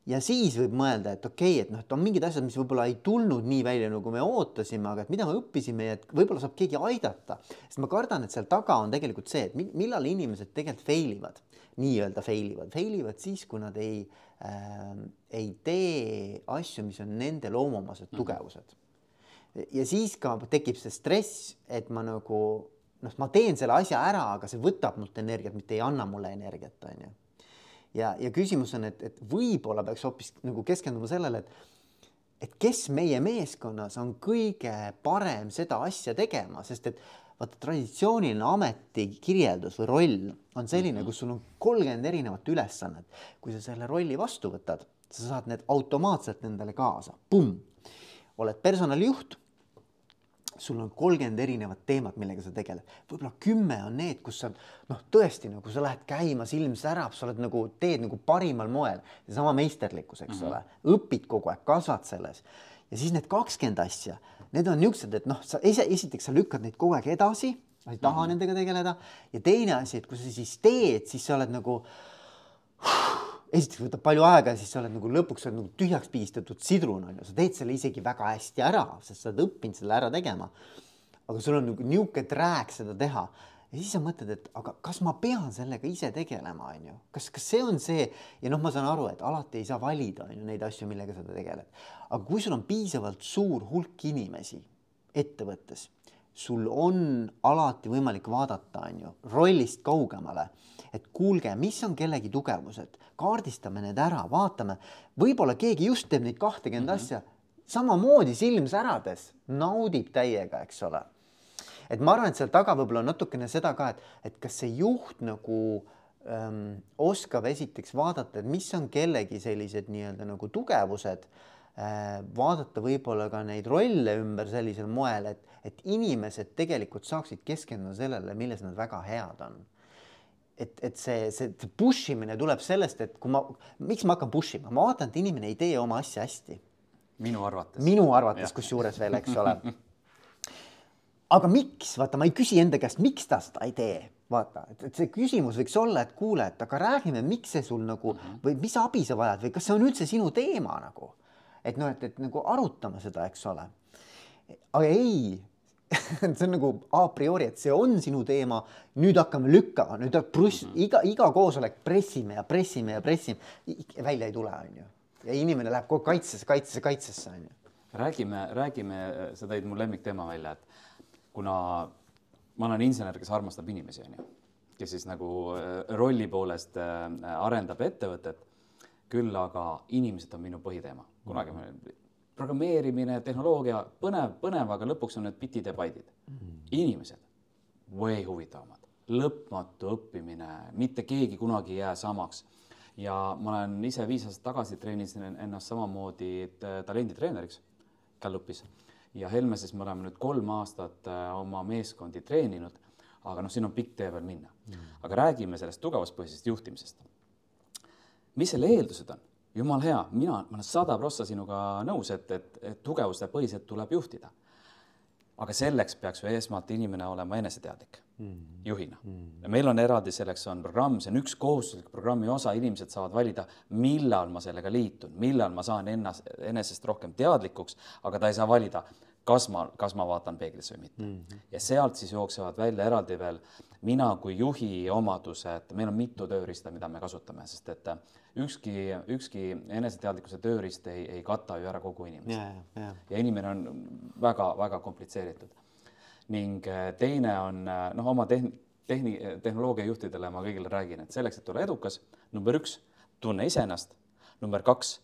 ja siis võib mõelda, et okei okay,, et noh, et on mingid asjad, mis võib-olla ei tulnud nii välja, nagu me ootasime, aga et mida me õppisime ja et võib-olla saab keegi aidata. sest ma kardan, et seal taga on tegelikult see, et millal inimesed tegelikult fail ivad, nii-öelda fail ivad, fail ivad siis, kui nad ei äh,, ei tee asju, mis on nende loomuomased tugevused mm. -hmm. ja siis ka tekib see stress, et ma nagu noh, ma teen selle asja ära, aga see võtab mult energiat, mitte ei anna mulle energiat, on ju ja, ja küsimus on, et, et võib-olla peaks hoopis nagu keskenduma sellele, et et kes meie meeskonnas on kõige parem seda asja tegema, sest et vaata, traditsiooniline ametikirjeldus või roll on selline, kus sul on kolmkümmend erinevat ülesannet. kui sa selle rolli vastu võtad, sa saad need automaatselt endale kaasa, pumm. oled personalijuht sul on kolmkümmend erinevat teemat, millega sa tegeled, võib-olla kümme on need, kus sa noh, tõesti nagu sa lähed käima, silm särab, sa oled nagu teed nagu parimal moel, seesama meisterlikkus, eks mm -hmm. ole, õpid kogu aeg, kasvad selles. Ja siis need kakskümmend asja, need on niisugused, et noh, sa ise esiteks sa lükkad neid kogu aeg edasi, sa ei taha mm -hmm. nendega tegeleda ja teine asi, et kui sa siis teed, siis sa oled nagu esiteks võtab palju aega ja siis sa oled nagu lõpuks oled nagu tühjaks pigistatud sidrun on ju, sa teed selle isegi väga hästi ära, sest sa oled õppinud selle ära tegema. aga sul on nagu niisugune trääk seda teha ja siis sa mõtled, et aga kas ma pean sellega ise tegelema, on ju, kas, kas see on see ja noh, ma saan aru, et alati ei saa valida, on ju, neid asju, millega sa tegeled. aga kui sul on piisavalt suur hulk inimesi ettevõttes, sul on alati võimalik vaadata, on ju, rollist kaugemale et kuulge, mis on kellegi tugevused, kaardistame need ära, vaatame, võib-olla keegi just teeb neid kahtekümmend mm -hmm. asja samamoodi silm särades, naudib täiega, eks ole. Et ma arvan, et seal taga võib-olla natukene seda ka, et, et kas see juht nagu ähm, oskab esiteks vaadata, et mis on kellegi sellised nii-öelda nagu tugevused äh,, vaadata võib-olla ka neid rolle ümber sellisel moel, et, et inimesed tegelikult saaksid keskenduda sellele, milles nad väga head on et, et see, see push imine tuleb sellest, et kui ma, miks ma hakkan push ima, ma vaatan, et inimene ei tee oma asja hästi. minu arvates. minu arvates kusjuures veel, eks ole. aga miks, vaata, ma ei küsi enda käest, miks ta seda ei tee, vaata, et see küsimus võiks olla, et kuule, et aga räägime, miks see sul nagu -hmm. või mis abi sa vajad või kas see on üldse sinu teema nagu, et noh, et, et nagu arutame seda, eks ole. aga ei see on nagu a priori, et see on sinu teema, nüüd hakkame lükkama, nüüd pruss mm, -hmm. iga, iga koosolek pressime ja pressime ja pressime, välja ei tule, on ju. ja inimene läheb kogu kaitsesse, kaitsesse, kaitsesse, on ju. räägime, räägime, sa tõid mu lemmikteema välja, et kuna ma olen insener, kes armastab inimesi, on ju, kes siis nagu äh, rolli poolest äh, arendab ettevõtet, küll aga inimesed on minu põhiteema, kunagi ma programmeerimine, tehnoloogia, põnev, põnev, aga lõpuks on need bitid ja baidid mm.. inimesed, way huvitavamad, lõpmatu õppimine, mitte keegi kunagi ei jää samaks. ja ma olen ise viis aastat tagasi treenisin ennast samamoodi talenditreeneriks Gallupis ja Helmeses me oleme nüüd kolm aastat äh, oma meeskondi treeninud, aga noh, siin on pikk tee veel minna mm.. aga räägime sellest tugevuspõhisest juhtimisest. mis selle eeldused on? jumal hea, mina, ma olen sada prossa sinuga nõus, et, et, et tugevuste põhiselt tuleb juhtida. aga selleks peaks ju esmalt inimene olema eneseteadlik. Juhina mm. -hmm. meil on eraldi selleks on programm, see on üks kohustuslik programmi osa, inimesed saavad valida, millal ma sellega liitun, millal ma saan ennast, enesest rohkem teadlikuks, aga ta ei saa valida, kas ma, kas ma vaatan peeglisse või mitte mm. -hmm. ja sealt siis jooksevad välja eraldi veel mina kui juhi omadused, meil on mitu tööriista, mida me kasutame, sest et ükski, ükski eneseteadlikkuse tööriist ei, ei kata ju ära kogu inimest yeah,. Yeah. ja inimene on väga-väga komplitseeritud. Ning äh, teine on äh, noh, oma tehn-, tehni-, tehnoloogiajuhtidele ma kõigile räägin, et selleks, et olla edukas, number üks, tunne iseennast, number kaks,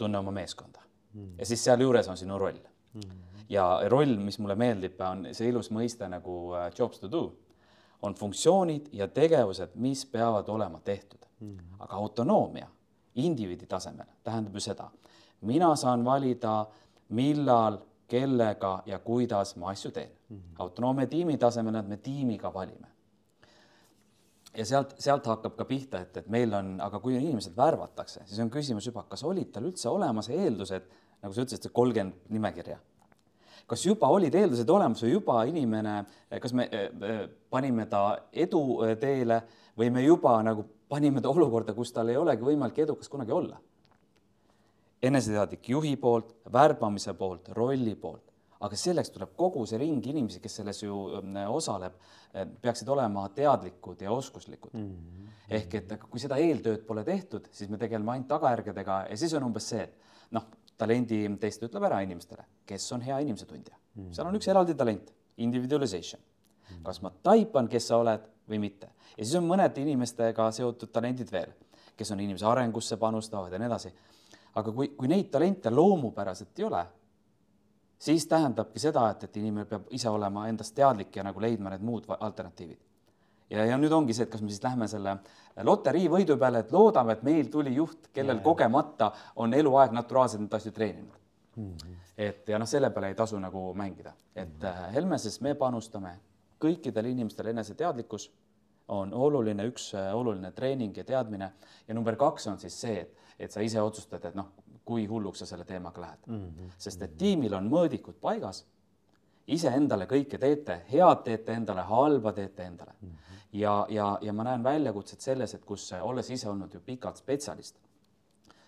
tunne oma meeskonda mm. ja siis sealjuures on sinu roll mm. ja roll, mis mulle meeldib, on see ilus mõiste nagu äh, jobs to do, on funktsioonid ja tegevused, mis peavad olema tehtud mm. aga autonoomia indiviidi tasemel tähendab ju seda, mina saan valida, millal, kellega ja kuidas ma asju teen mm. autonoomia tiimi tasemel, et me tiimiga valime. ja sealt, sealt hakkab ka pihta, et, et meil on, aga kui inimesed värvatakse, siis on küsimus juba, kas olid tal üldse olemas eeldused, nagu sa ütlesid, see kolmkümmend nimekirja kas juba olid eeldused olemas või juba inimene, kas me äh, panime ta eduteele või me juba nagu panime ta olukorda, kus tal ei olegi võimalik edukas kunagi olla. Eneseteadlik juhi poolt, värbamise poolt, rolli poolt, aga selleks tuleb kogu see ring inimesi, kes selles ju mm, osaleb, peaksid olema teadlikud ja oskuslikud mm. -hmm. ehk et kui seda eeltööd pole tehtud, siis me tegeleme ainult tagajärgedega ja siis on umbes see, et noh, talendi test ütleb ära inimestele, kes on hea inimese tundja mm. -hmm. seal on üks eraldi talent, individualization. kas ma taipan, kes sa oled või mitte ja siis on mõned inimestega seotud talendid veel, kes on inimese arengusse panustavad ja nii edasi. Aga kui, kui neid talente loomupäraselt ei ole siis tähendabki seda, et, et inimene peab ise olema endast teadlik ja nagu leidma need muud alternatiivid. ja, ja nüüd ongi see, et kas me siis lähme selle loteriivõidu peale, et loodame, et meil tuli juht, kellel ja, kogemata on eluaeg naturaalselt neid asju treeninud mm. -hmm. et ja noh, selle peale ei tasu nagu mängida, et mm -hmm. Helmeses me panustame kõikidel inimestel eneseteadlikkus on oluline, üks äh, oluline treening ja teadmine ja number kaks on siis see, et, et sa ise otsustad, et noh, kui hulluks sa selle teemaga lähed mm. -hmm. sest et tiimil on mõõdikud paigas, iseendale kõike teete, head teete endale, halba teete endale mm. -hmm. ja, ja, ja ma näen väljakutset selles, et kus olles ise olnud ju pikalt spetsialist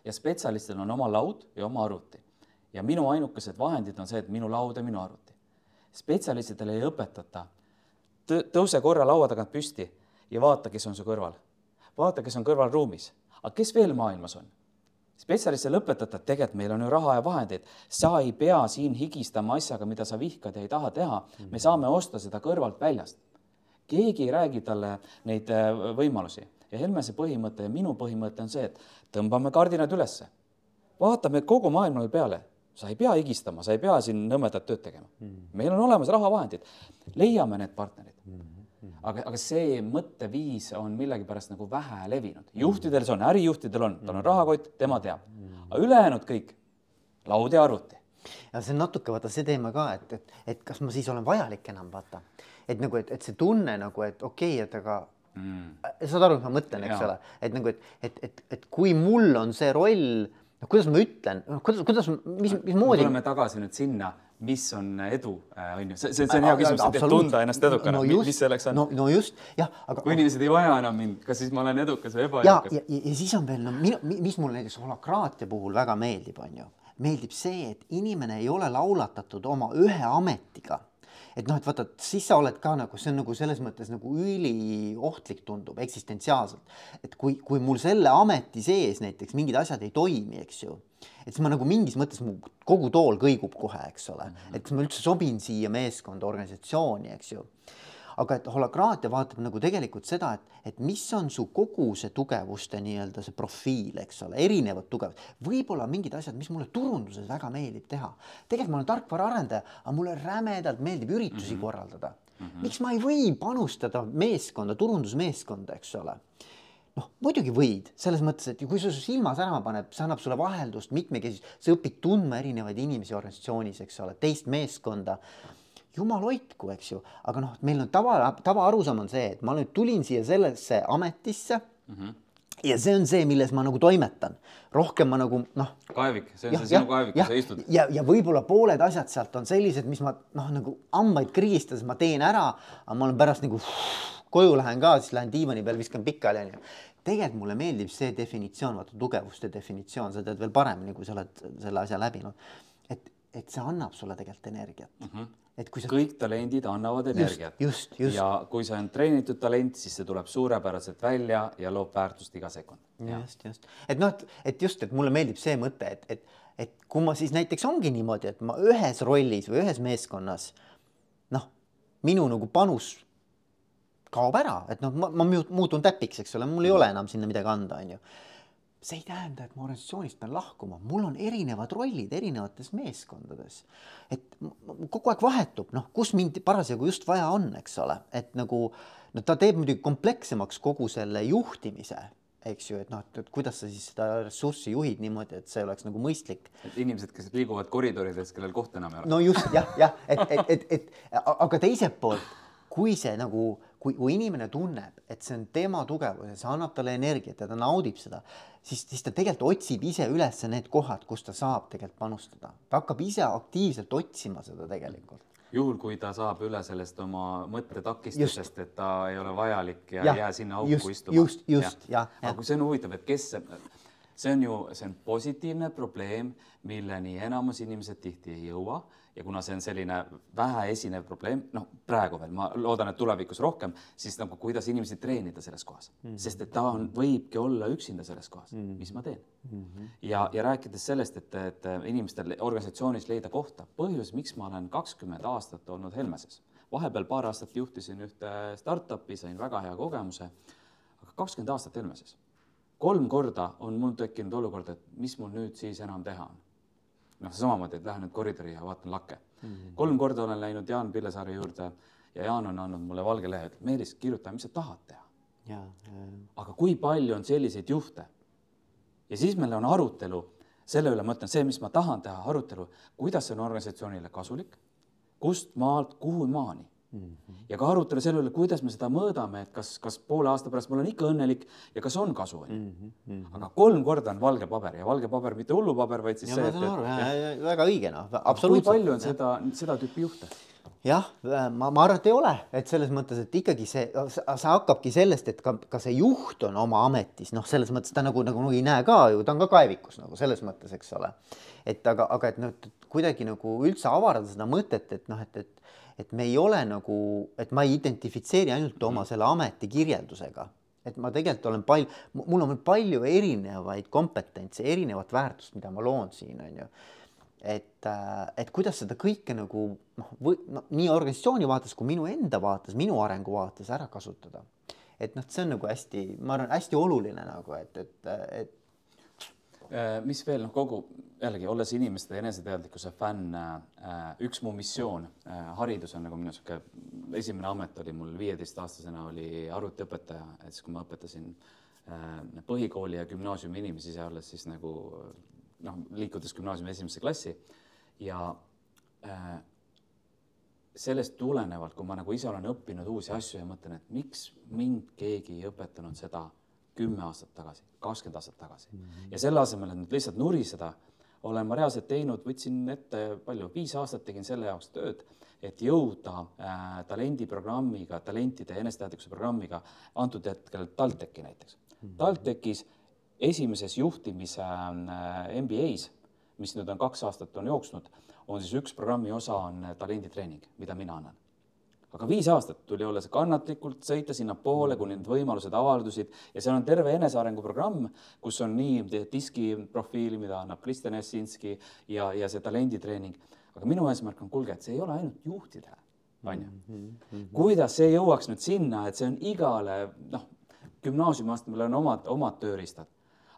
ja spetsialistil on oma laud ja oma arvuti ja minu ainukesed vahendid on see, et minu laud ja minu arvuti. spetsialistidele ei õpetata, tõuse korra laua tagant püsti ja vaata, kes on su kõrval. vaata, kes on kõrval ruumis, aga kes veel maailmas on spetsialistile õpetada, et tegelikult meil on ju raha ja vahendeid, sa ei pea siin higistama asjaga, mida sa vihkad ja ei taha teha, me saame osta seda kõrvalt väljast. keegi ei räägi talle neid äh, võimalusi. Ja Helmese põhimõte ja minu põhimõte on see, et tõmbame kardinad ülesse, vaatame kogu maailmale peale, sa ei pea higistama, sa ei pea siin nõmedat tööd tegema. meil on olemas rahavahendid, leiame need partnerid aga, aga see mõtteviis on millegipärast nagu vähe levinud. juhtidel see on, ärijuhtidel on, tal on rahakott, tema teab. aga ülejäänud kõik, laud ja arvuti. ja see on natuke vaata see teema ka, et, et, et kas ma siis olen vajalik enam vaata, et nagu, et, et see tunne nagu, et okei okay,, et aga mm. saad aru, mis ma mõtlen, eks ole, et nagu, et, et, et, et kui mul on see roll no kuidas ma ütlen, kuidas, kuidas, mis, mismoodi. tuleme tagasi nüüd sinna, mis on edu, äh, on ju, see, see, see on hea küsimus, et tunda ennast edukana no, mis selleks on? no, no just, jah, aga. kui inimesed ei vaja enam mind, kas siis ma olen edukas või ebaedukas? ja, ja, ja siis on veel, no minu, mis mulle näiteks holakraatia puhul väga meeldib, on ju, meeldib see, et inimene ei ole laulatatud oma ühe ametiga et noh, et vaata, siis sa oled ka nagu, see on nagu selles mõttes nagu üliohtlik tundub eksistentsiaalselt. et kui, kui mul selle ameti sees näiteks mingid asjad ei toimi, eks ju et siis ma nagu mingis mõttes mu kogu tool kõigub kohe, eks ole, mhm. et kas ma üldse sobin siia meeskonda, organisatsiooni, eks ju. aga et holakraatia vaatab nagu tegelikult seda, et, et mis on su kogu see tugevuste nii-öelda see profiil, eks ole, erinevad tugevused, võib-olla mingid asjad, mis mulle turunduses väga meeldib teha. tegelikult ma olen tarkvaraarendaja, aga mulle rämedalt meeldib üritusi mm -hmm. korraldada mm. -hmm. miks ma ei või panustada meeskonda, turundusmeeskonda, eks ole noh, muidugi võid, selles mõttes, et kui su silma särama paneb, see annab sulle vaheldust, mitmekesisust, sa õpid tundma erinevaid inimesi organisatsioonis, eks ole, teist meeskonda. jumal hoidku, eks ju, aga noh, meil on tava, tavaarusaam on see, et ma nüüd tulin siia sellesse ametisse mm. -hmm ja see on see, milles ma nagu toimetan, rohkem ma nagu noh. kaevik, see on ja, see sinu kaevik, kus sa istud. ja, ja võib-olla pooled asjad sealt on sellised, mis ma noh, nagu hambaid krigistades ma teen ära, aga ma olen pärast nagu koju lähen ka, siis lähen diivani peal, viskan pikali onju. tegelikult mulle meeldib see definitsioon, vaata tugevuste definitsioon, sa tead veel paremini, kui sa oled selle asja läbinud. et, et see annab sulle tegelikult energiat mm. -hmm et kui sa. kõik talendid annavad energiat. just, just. ja kui see on treenitud talent, siis see tuleb suurepäraselt välja ja loob väärtust iga sekund. just, just, et noh, et, et just, et mulle meeldib see mõte, et, et, et kui ma siis näiteks ongi niimoodi, et ma ühes rollis või ühes meeskonnas noh, minu nagu panus kaob ära, et noh, ma, ma muutun täpiks, eks ole, mul ei ole enam sinna midagi anda, onju. see ei tähenda, et ma organisatsioonist pean lahkuma, mul on erinevad rollid erinevates meeskondades. et kogu aeg vahetub, noh, kus mind parasjagu just vaja on, eks ole, et nagu no ta teeb muidugi komplekssemaks kogu selle juhtimise eks ju, et noh, et kuidas sa siis seda ressurssi juhid niimoodi, et see oleks nagu mõistlik. et inimesed, kes liiguvad koridorides, kellel kohta enam ei ole. no just jah, jah, et, et, et, et aga teiselt poolt, kui see nagu kui, kui inimene tunneb, et see on tema tugevus ja see annab talle energiat ja ta naudib seda, siis, siis ta tegelikult otsib ise üles need kohad, kus ta saab tegelikult panustada. ta hakkab ise aktiivselt otsima seda tegelikult juhul, kui ta saab üle sellest oma mõttetakistusest, et ta ei ole vajalik ja, ja jää sinna auku just, istuma. just, just, jah. aga kui see on huvitav, et kes, see on ju, see on positiivne probleem, milleni enamus inimesed tihti ei jõua ja kuna see on selline väheesinev probleem, noh, praegu veel, ma loodan, et tulevikus rohkem, siis nagu kuidas inimesi treenida selles kohas mm, -hmm. sest et ta on, võibki olla üksinda selles kohas mm, -hmm. mis ma teen mm. -hmm. ja, ja rääkides sellest, et, et inimestel organisatsioonis leida kohta, põhjus, miks ma olen kakskümmend aastat olnud Helmeses, vahepeal paar aastat juhtisin ühte startup'i, sain väga hea kogemuse, aga kakskümmend aastat Helmeses. kolm korda on mul tekkinud olukord, et mis mul nüüd siis enam teha on noh, samamoodi, et lähen nüüd koridori ja vaatan lakke mm. -hmm. kolm korda olen läinud Jaan Pillesaare juurde ja Jaan on andnud mulle valge lehe, et Meelis, kirjuta, mis sa tahad teha. aga kui palju on selliseid juhte? ja siis meil on arutelu selle üle, ma ütlen, see, mis ma tahan teha, arutelu, kuidas see on organisatsioonile kasulik, kust maalt, kuhu maani Mm -hmm. ja ka arutelu selle üle, kuidas me seda mõõdame, et kas, kas poole aasta pärast ma olen ikka õnnelik ja kas on kasu, onju. Mhm, mhm. aga kolm korda on valge paber ja valge paber mitte hullupaber, vaid siis ja see, et, et, et väga õige, noh, absoluutselt. kui palju on seda, seda tüüpi juhte? jah, ma, ma arvan, et ei ole, et selles mõttes, et ikkagi see, see hakkabki sellest, et ka, ka see juht on oma ametis, noh, selles mõttes ta nagu, nagu ei näe ka ju, ta on ka kaevikus nagu selles mõttes, eks ole. et aga, aga et noh, kuidagi nagu üldse avardada seda mõtet, et noh, et, et et me ei ole nagu, et ma ei identifitseeri ainult oma selle ameti kirjeldusega, et ma tegelikult olen palju, mul on palju erinevaid kompetentse, erinevat väärtust, mida ma loon siin, on ju. et, äh, et kuidas seda kõike nagu noh, või noh, nii organisatsiooni vaates kui minu enda vaates, minu arengu vaates ära kasutada. et noh, see on nagu hästi, ma arvan, hästi oluline nagu, et, et, et mis veel, noh, kogu jällegi olles inimeste eneseteadlikkuse fänn, äh, üks mu missioon, äh, haridus on nagu minu sihuke esimene amet oli mul viieteistaastasena oli arvutiõpetaja, et siis kui ma õpetasin põhikooli ja gümnaasiumi inimesi sealjuures siis nagu noh, liikudes gümnaasiumi esimesse klassi ja sellest tulenevalt, kui ma nagu ise olen õppinud uusi asju ja mõtlen, et miks mind keegi ei õpetanud seda kümme aastat tagasi, kakskümmend aastat tagasi mm. -hmm. ja selle asemel, et nüüd lihtsalt nuriseda, olen ma reaalselt teinud, võtsin ette palju, viis aastat tegin selle jaoks tööd, et jõuda äh, talendiprogrammiga, talentide eneseteadlikkuse programmiga antud hetkel TalTechi näiteks mm. -hmm. TalTechis esimeses juhtimise äh, MBA-s, mis nüüd on kaks aastat on jooksnud, on siis üks programmi osa on talenditreening, mida mina annan aga viis aastat tuli olla see kannatlikult, sõita sinnapoole, kuni need võimalused avaldusid ja seal on terve enesearengu programm, kus on nii diski profiili, mida annab Kristjan Jassinski ja, ja see talenditreening. aga minu eesmärk on, kuulge, et see ei ole ainult juhtidele, onju. Mhm, mhm. kuidas see jõuaks nüüd sinna, et see on igale, noh, gümnaasiumiastmel on omad, omad tööriistad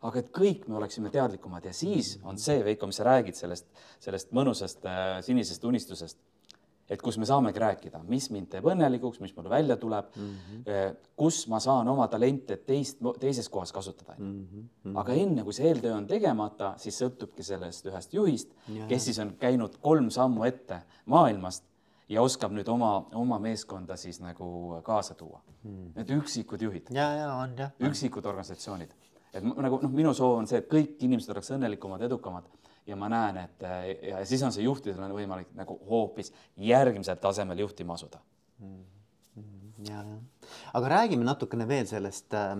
aga et kõik me oleksime teadlikumad ja siis on see, Veiko, mis sa räägid sellest, sellest mõnusast äh, sinisest unistusest et kus me saamegi rääkida, mis mind teeb õnnelikuks, mis mul välja tuleb mm, -hmm. kus ma saan oma talente teist, teises kohas kasutada mm. -hmm. aga enne, kui see eeltöö on tegemata, siis sõltubki sellest ühest juhist, kes siis on käinud kolm sammu ette maailmast ja oskab nüüd oma, oma meeskonda siis nagu kaasa tuua mm.. Need üksikud juhid. ja, ja on jah. üksikud organisatsioonid, et nagu noh, minu soov on see, et kõik inimesed oleks õnnelikumad, edukamad ja ma näen, et ja siis on see juhtidel on võimalik nagu hoopis järgmisel tasemel juhtima asuda mm. -hmm. ja, ja, aga räägime natukene veel sellest äh,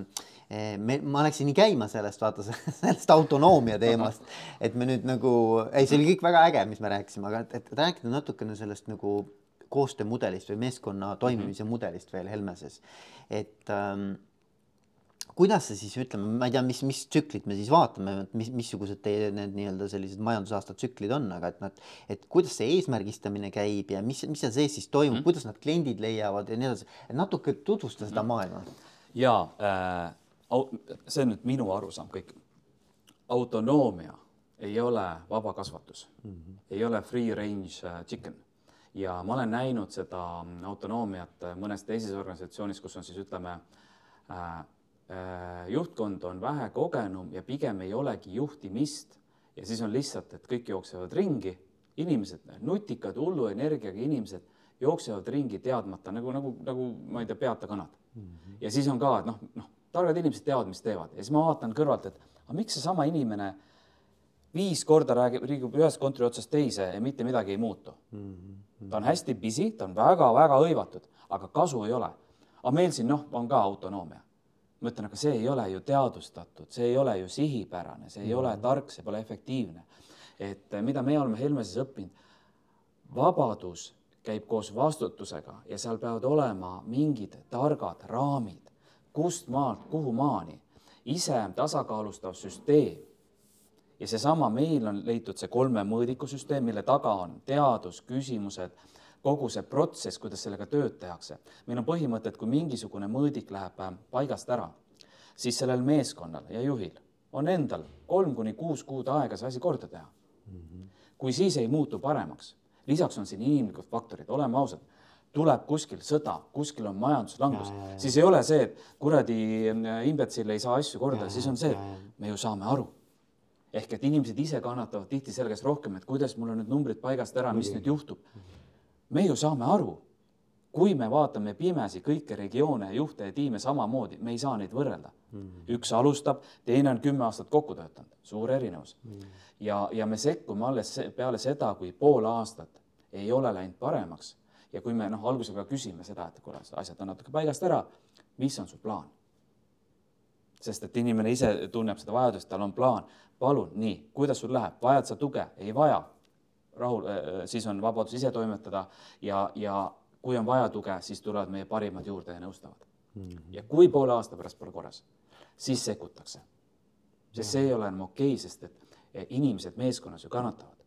me, ma läksin nii käima sellest, vaata sellest autonoomia teemast, et me nüüd nagu, ei, see oli kõik väga äge, mis me rääkisime, aga et, et rääkida natukene sellest nagu koostöömudelist või meeskonna toimimise mm -hmm. mudelist veel Helmeses, et ähm, kuidas see siis ütleme, ma ei tea, mis, mis tsüklit me siis vaatame, mis, missugused teie need nii-öelda sellised majandusaasta tsüklid on, aga et nad, et kuidas see eesmärgistamine käib ja mis, mis seal sees siis toimub mm., kuidas nad kliendid leiavad ja nii edasi, natuke tutvusta seda mm. maailma. ja äh, see on nüüd minu arusaam kõik. autonoomia ei ole vabakasvatus mm, -hmm. ei ole free range äh, chicken ja ma olen näinud seda autonoomiat mõnes teises organisatsioonis, kus on siis ütleme Äh, juhtkond on vähe kogenum ja pigem ei olegi juhtimist ja siis on lihtsalt, et kõik jooksevad ringi, inimesed, nutikad, hullu energiaga inimesed jooksevad ringi teadmata nagu, nagu, nagu ma ei tea, peata kanad mm. -hmm. ja siis on ka, et noh, noh, targad inimesed teavad, mis teevad ja siis ma vaatan kõrvalt, et aga miks seesama inimene viis korda räägib, liigub ühest kontori otsast teise ja mitte midagi ei muutu mm. -hmm. ta on hästi busy, ta on väga-väga hõivatud, aga kasu ei ole. aga meil siin noh, on ka autonoomia ma ütlen, aga see ei ole ju teadvustatud, see ei ole ju sihipärane, see ei mm ole tark, see pole efektiivne. et mida me oleme Helmeses õppinud, vabadus käib koos vastutusega ja seal peavad olema mingid targad raamid, kust maalt kuhu maani, ise tasakaalustav süsteem. ja seesama, meil on leitud see kolme mõõdiku süsteem, mille taga on teadus, küsimused kogu see protsess, kuidas sellega tööd tehakse. meil on põhimõte, et kui mingisugune mõõdik läheb äh, paigast ära, siis sellel meeskonnal ja juhil on endal kolm kuni kuus kuud aega see asi korda teha mm. -hmm. kui siis ei muutu paremaks, lisaks on siin inimlikud faktorid, oleme ausad, tuleb kuskil sõda, kuskil on majanduslangus, siis ei ole see, et kuradi äh, imbetsill ei saa asju korda, siis on see, et me ju saame aru ehk et inimesed ise kannatavad tihti selle käest rohkem, et kuidas mul on need numbrid paigast ära, mis nüüd juhtub. -hmm me ju saame aru, kui me vaatame pimesi kõiki regioone, juhte ja tiime samamoodi, me ei saa neid võrrelda mm. -hmm. üks alustab, teine on kümme aastat kokku töötanud, suur erinevus mm. -hmm. ja, ja me sekkume alles peale seda, kui pool aastat ei ole läinud paremaks ja kui me noh, algusega küsime seda, et kuule, asjad on natuke paigast ära, mis on su plaan? sest et inimene ise tunneb seda vajadust, tal on plaan, palun, nii, kuidas sul läheb, vajad sa tuge, ei vaja rahul, äh, äh, siis on vabadus ise toimetada ja, ja kui on vaja tuge, siis tulevad meie parimad juurde ja nõustavad mm. -hmm. ja kui poole aasta pärast pole korras, siis sekkutakse. sest see ei ole enam okei okay,, sest et e, inimesed meeskonnas ju kannatavad.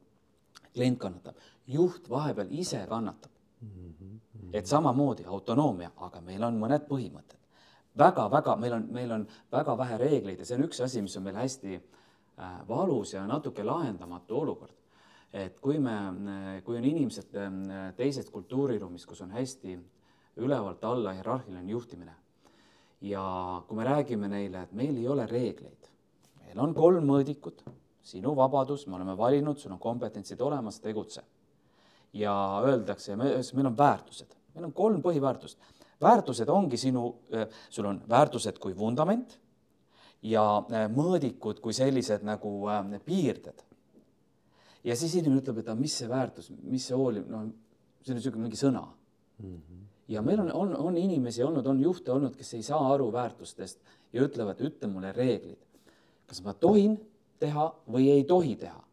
klient kannatab, juht vahepeal ise kannatab mm. -hmm. et samamoodi autonoomia, aga meil on mõned põhimõtted väga-väga, meil on, meil on väga vähe reegleid ja see on üks asi, mis on meil hästi äh, valus ja natuke lahendamatu olukord et kui me, kui on inimesed äh, teisest kultuuriruumist, kus on hästi ülevalt alla hierarhiline juhtimine ja kui me räägime neile, et meil ei ole reegleid, meil on kolm mõõdikut, sinu vabadus, me oleme valinud, sul on kompetentsid olemas, tegutse. ja öeldakse, meil on väärtused, meil on kolm põhiväärtust. väärtused ongi sinu, äh, sul on väärtused kui vundament ja äh, mõõdikud kui sellised nagu piirded ja siis inimene ütleb, et aga mis see väärtus, mis see hoolim, noh, see on niisugune mingi sõna mm. -hmm. ja meil on, on, on inimesi olnud, on juhte olnud, kes ei saa aru väärtustest ja ütlevad, ütle mulle reeglid. kas ma tohin teha või ei tohi teha?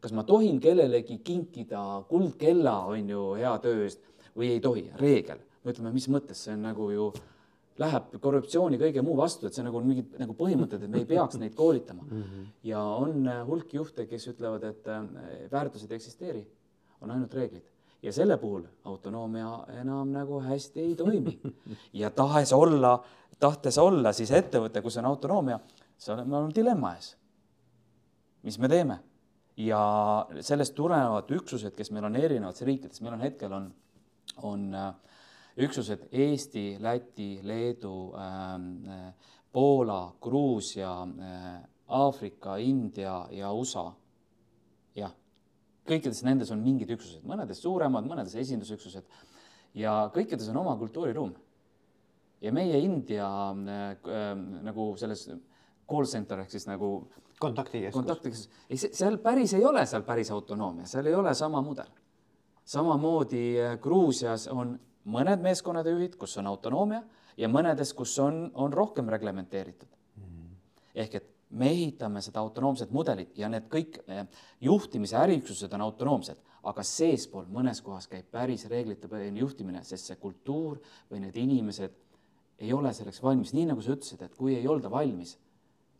kas ma tohin kellelegi kinkida kuldkella, on ju, hea töö eest või ei tohi? reegel, me ütleme, mis mõttes, see on nagu ju läheb korruptsiooni kõige muu vastu, et see nagu on mingid nagu põhimõtted, et me ei peaks neid koolitama mm. -hmm. ja on äh, hulk juhte, kes ütlevad, et äh, väärtused ei eksisteeri, on ainult reeglid ja selle puhul autonoomia enam nagu hästi ei toimi. ja tahes olla, tahtes olla siis ettevõte, kus on autonoomia, me oleme dilemma ees. mis me teeme? ja sellest tulenevad üksused, kes meil on erinevates riikides, meil on hetkel on, on äh, üksused Eesti, Läti, Leedu äh,, Poola, Gruusia äh,, Aafrika, India ja USA. jah, kõikides nendes on mingid üksused, mõnedes suuremad, mõnedes esindusüksused ja kõikides on oma kultuuriruum. ja meie India äh, nagu selles call center ehk siis nagu kontaktikeskus, kontaktikeskus., ei, seal päris ei ole seal päris autonoomia, seal ei ole sama mudel. samamoodi äh, Gruusias on mõned meeskonnade juhid, kus on autonoomia ja mõnedes, kus on, on rohkem reglementeeritud mm. -hmm. ehk et me ehitame seda autonoomset mudelit ja need kõik eh, juhtimise äriüksused on autonoomsed, aga seespool mõnes kohas käib päris reeglitepõhine juhtimine, sest see kultuur või need inimesed ei ole selleks valmis, nii nagu sa ütlesid, et kui ei olda valmis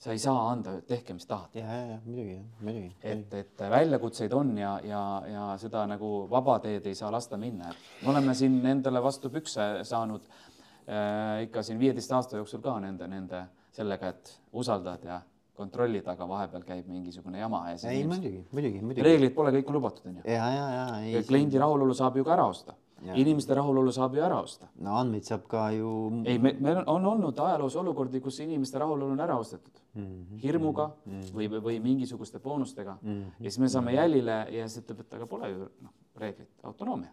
sa ei saa anda, tehke, mis tahate. ja, ja, ja muidugi, muidugi. et, et väljakutseid on ja, ja, ja seda nagu vaba teed ei saa lasta minna, me oleme siin endale vastu pükse saanud äh, ikka siin viieteist aasta jooksul ka nende, nende sellega, et usaldad ja kontrollid, aga vahepeal käib mingisugune jama ees. ei, muidugi, muidugi, muidugi. reeglid pole kõik lubatud, onju. ja, ja, ja. kliendi rahulolu saab ju ka ära osta inimeste rahulolu saab ju ära osta. no andmeid saab ka ju. ei, me, meil on, on olnud ajaloos olukordi, kus inimeste rahulolu on ära ostetud mm -hmm. hirmuga mm -hmm. või, või mingisuguste boonustega mm -hmm. ja siis me saame jälile ja siis ütleb, et aga pole ju noh, reeglid, autonoomia.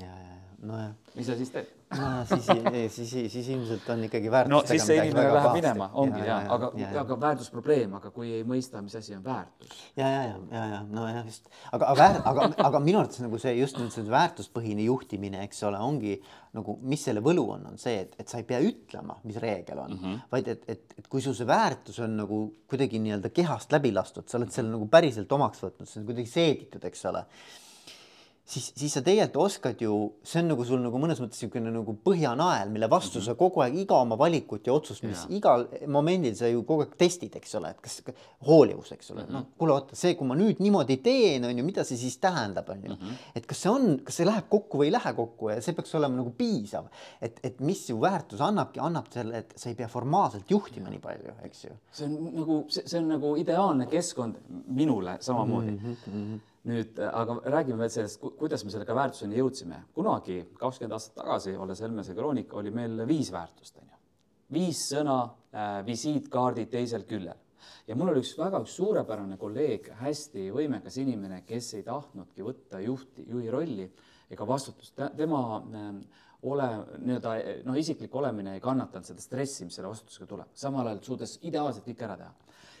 Ja, ja, nojah. mis sa siis teed? no siis, siis, siis, siis ilmselt on ikkagi väärtus. no siis see inimene läheb minema, ongi ja, ja, ja aga, ja, aga väärtusprobleem, aga kui ei mõista, mis asi on väärtus. ja, ja, ja, ja, ja nojah, just, aga, aga, aga, aga minu arvates nagu see just nüüd see väärtuspõhine juhtimine, eks ole, ongi nagu, mis selle võlu on, on see, et, et sa ei pea ütlema, mis reegel on mm, -hmm. vaid et, et, et kui sul see väärtus on nagu kuidagi nii-öelda kehast läbi lastud, sa oled selle nagu päriselt omaks võtnud, see on kuidagi seeditud, eks ole siis, siis sa tegelikult oskad ju, see on nagu sul nagu mõnes mõttes niisugune nagu põhjanael, mille vastu mm -hmm. sa kogu aeg iga oma valikut ja otsust, mis ja. igal momendil sa ju kogu aeg testid, eks ole, et kas hoolivus, eks ole mm -hmm., noh, kuule, oota, see, kui ma nüüd niimoodi teen, on ju, mida see siis tähendab, on ju mm, -hmm. et kas see on, kas see läheb kokku või ei lähe kokku ja see peaks olema nagu piisav, et, et mis ju väärtus annabki, annab selle, et sa ei pea formaalselt juhtima ja. nii palju, eks ju. see on nagu, see on nagu ideaalne keskkond minule samamoodi mm. -hmm nüüd aga räägime veel sellest, kuidas me sellega väärtuseni jõudsime. kunagi kakskümmend aastat tagasi, olles Helmese kroonika, oli meil viis väärtust, on ju. viis sõna äh,, visiitkaardid teisel küljel. ja mul oli üks väga üks suurepärane kolleeg, hästi võimekas inimene, kes ei tahtnudki võtta juhti, juhi rolli ega vastutust. tema äh, ole nii-öelda noh, isiklik olemine ei kannatanud seda stressi, mis selle vastutusega tuleb, samal ajal suudas ideaalselt kõik ära teha.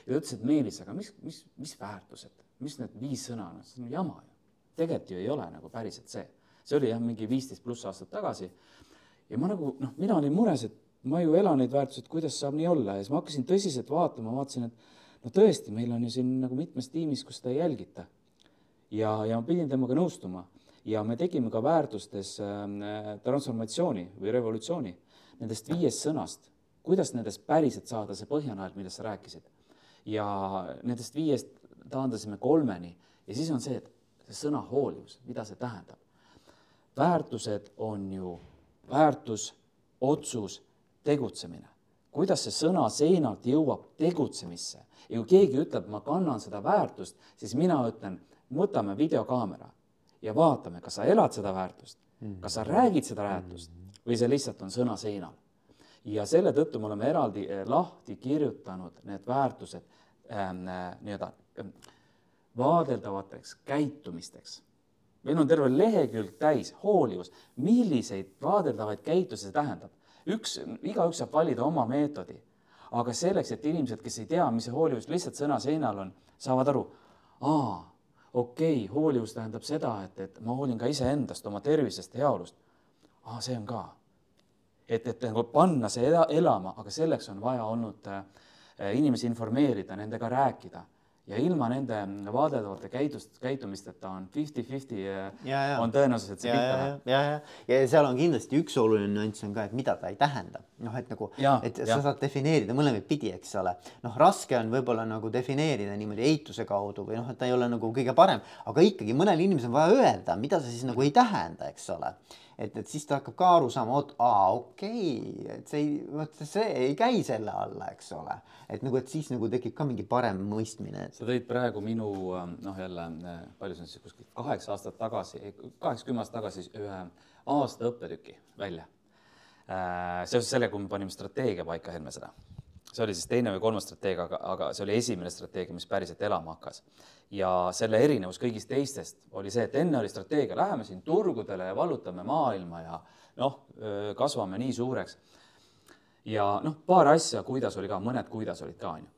ja ta ütles, et Meelis, aga mis, mis, mis väärtused mis need viis sõna on, see on jama ju. tegelikult ju ei ole nagu päriselt see. see oli jah, mingi viisteist pluss aastat tagasi. ja ma nagu noh, mina olin mures, et ma ju elan neid väärtusi, et kuidas saab nii olla ja siis ma hakkasin tõsiselt vaatama, vaatasin, et no tõesti, meil on ju siin nagu mitmes tiimis, kus seda ei jälgita. ja, ja ma pidin temaga nõustuma ja me tegime ka väärtustes äh, transformatsiooni või revolutsiooni nendest viiest sõnast, kuidas nendest päriselt saada see põhjanael, millest sa rääkisid. ja nendest viiest taandasime kolmeni ja siis on see, et see sõna hoolivus, mida see tähendab? väärtused on ju väärtus, otsus, tegutsemine. kuidas see sõna seinalt jõuab tegutsemisse ja kui keegi ütleb, ma kannan seda väärtust, siis mina ütlen, võtame videokaamera ja vaatame, kas sa elad seda väärtust, kas sa räägid seda väärtust või see lihtsalt on sõna seinal. ja selle tõttu me oleme eraldi eh, lahti kirjutanud need väärtused ähm, äh, nii-öelda vaadeldavateks käitumisteks. meil on terve lehekülg täis hoolivus, milliseid vaadeldavaid käitusi see tähendab. üks, igaüks saab valida oma meetodi, aga selleks, et inimesed, kes ei tea, mis see hoolivus lihtsalt sõna seinal on, saavad aru, aa, okei okay,, hoolivus tähendab seda, et, et ma hoolin ka iseendast, oma tervisest, heaolust. aa, see on ka. et, et nagu panna see elama, aga selleks on vaja olnud äh, inimesi informeerida, nendega rääkida ja ilma nende vaadeldavate käitust, käitumisteta on fifty-fifty on tõenäosus, et see pihta läheb. ja, ja, ja, ja seal on kindlasti üks oluline nüanss on ka, et mida ta ei tähenda. noh, et nagu, et ja. sa saad defineerida mõlemaid pidi, eks ole. noh, raske on võib-olla nagu defineerida niimoodi eituse kaudu või noh, et ta ei ole nagu kõige parem, aga ikkagi mõnel inimesel on vaja öelda, mida see siis nagu ei tähenda, eks ole et, et siis ta hakkab ka aru saama, oot, aa, okei okay,, et see ei, vot see ei käi selle alla, eks ole. et nagu, et siis nagu tekib ka mingi parem mõistmine sa tõid praegu minu noh, jälle palju see on siis kuskil kaheksa aastat tagasi, kaheksa-kümme aastat tagasi ühe aasta õppetüki välja äh,. seoses sellega, kui me panime strateegia paika Helmesele see oli siis teine või kolmas strateegia, aga, aga see oli esimene strateegia, mis päriselt elama hakkas. Ja selle erinevus kõigist teistest oli see, et enne oli strateegia, läheme siin turgudele ja vallutame maailma ja noh, kasvame nii suureks. ja noh, paar asja, kuidas oli ka, mõned kuidas olid ka, onju.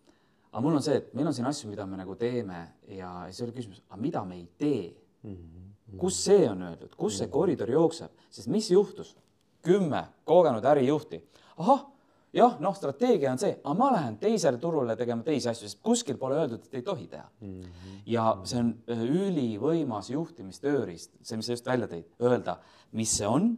aga mul on see, et meil on siin asju, mida me nagu teeme ja siis oli küsimus, aga mida me ei tee mm? -hmm. kus see on öeldud, kus see koridor jookseb, sest mis juhtus? kümme kogenud ärijuhti, ahah jah, noh, strateegia on see, aga ma lähen teisele turule tegema teisi asju, sest kuskil pole öeldud, et ei tohi teha mm. -hmm. ja see on äh, ülivõimas juhtimistööriist, see, mis sa just välja tõid, öelda, mis see on,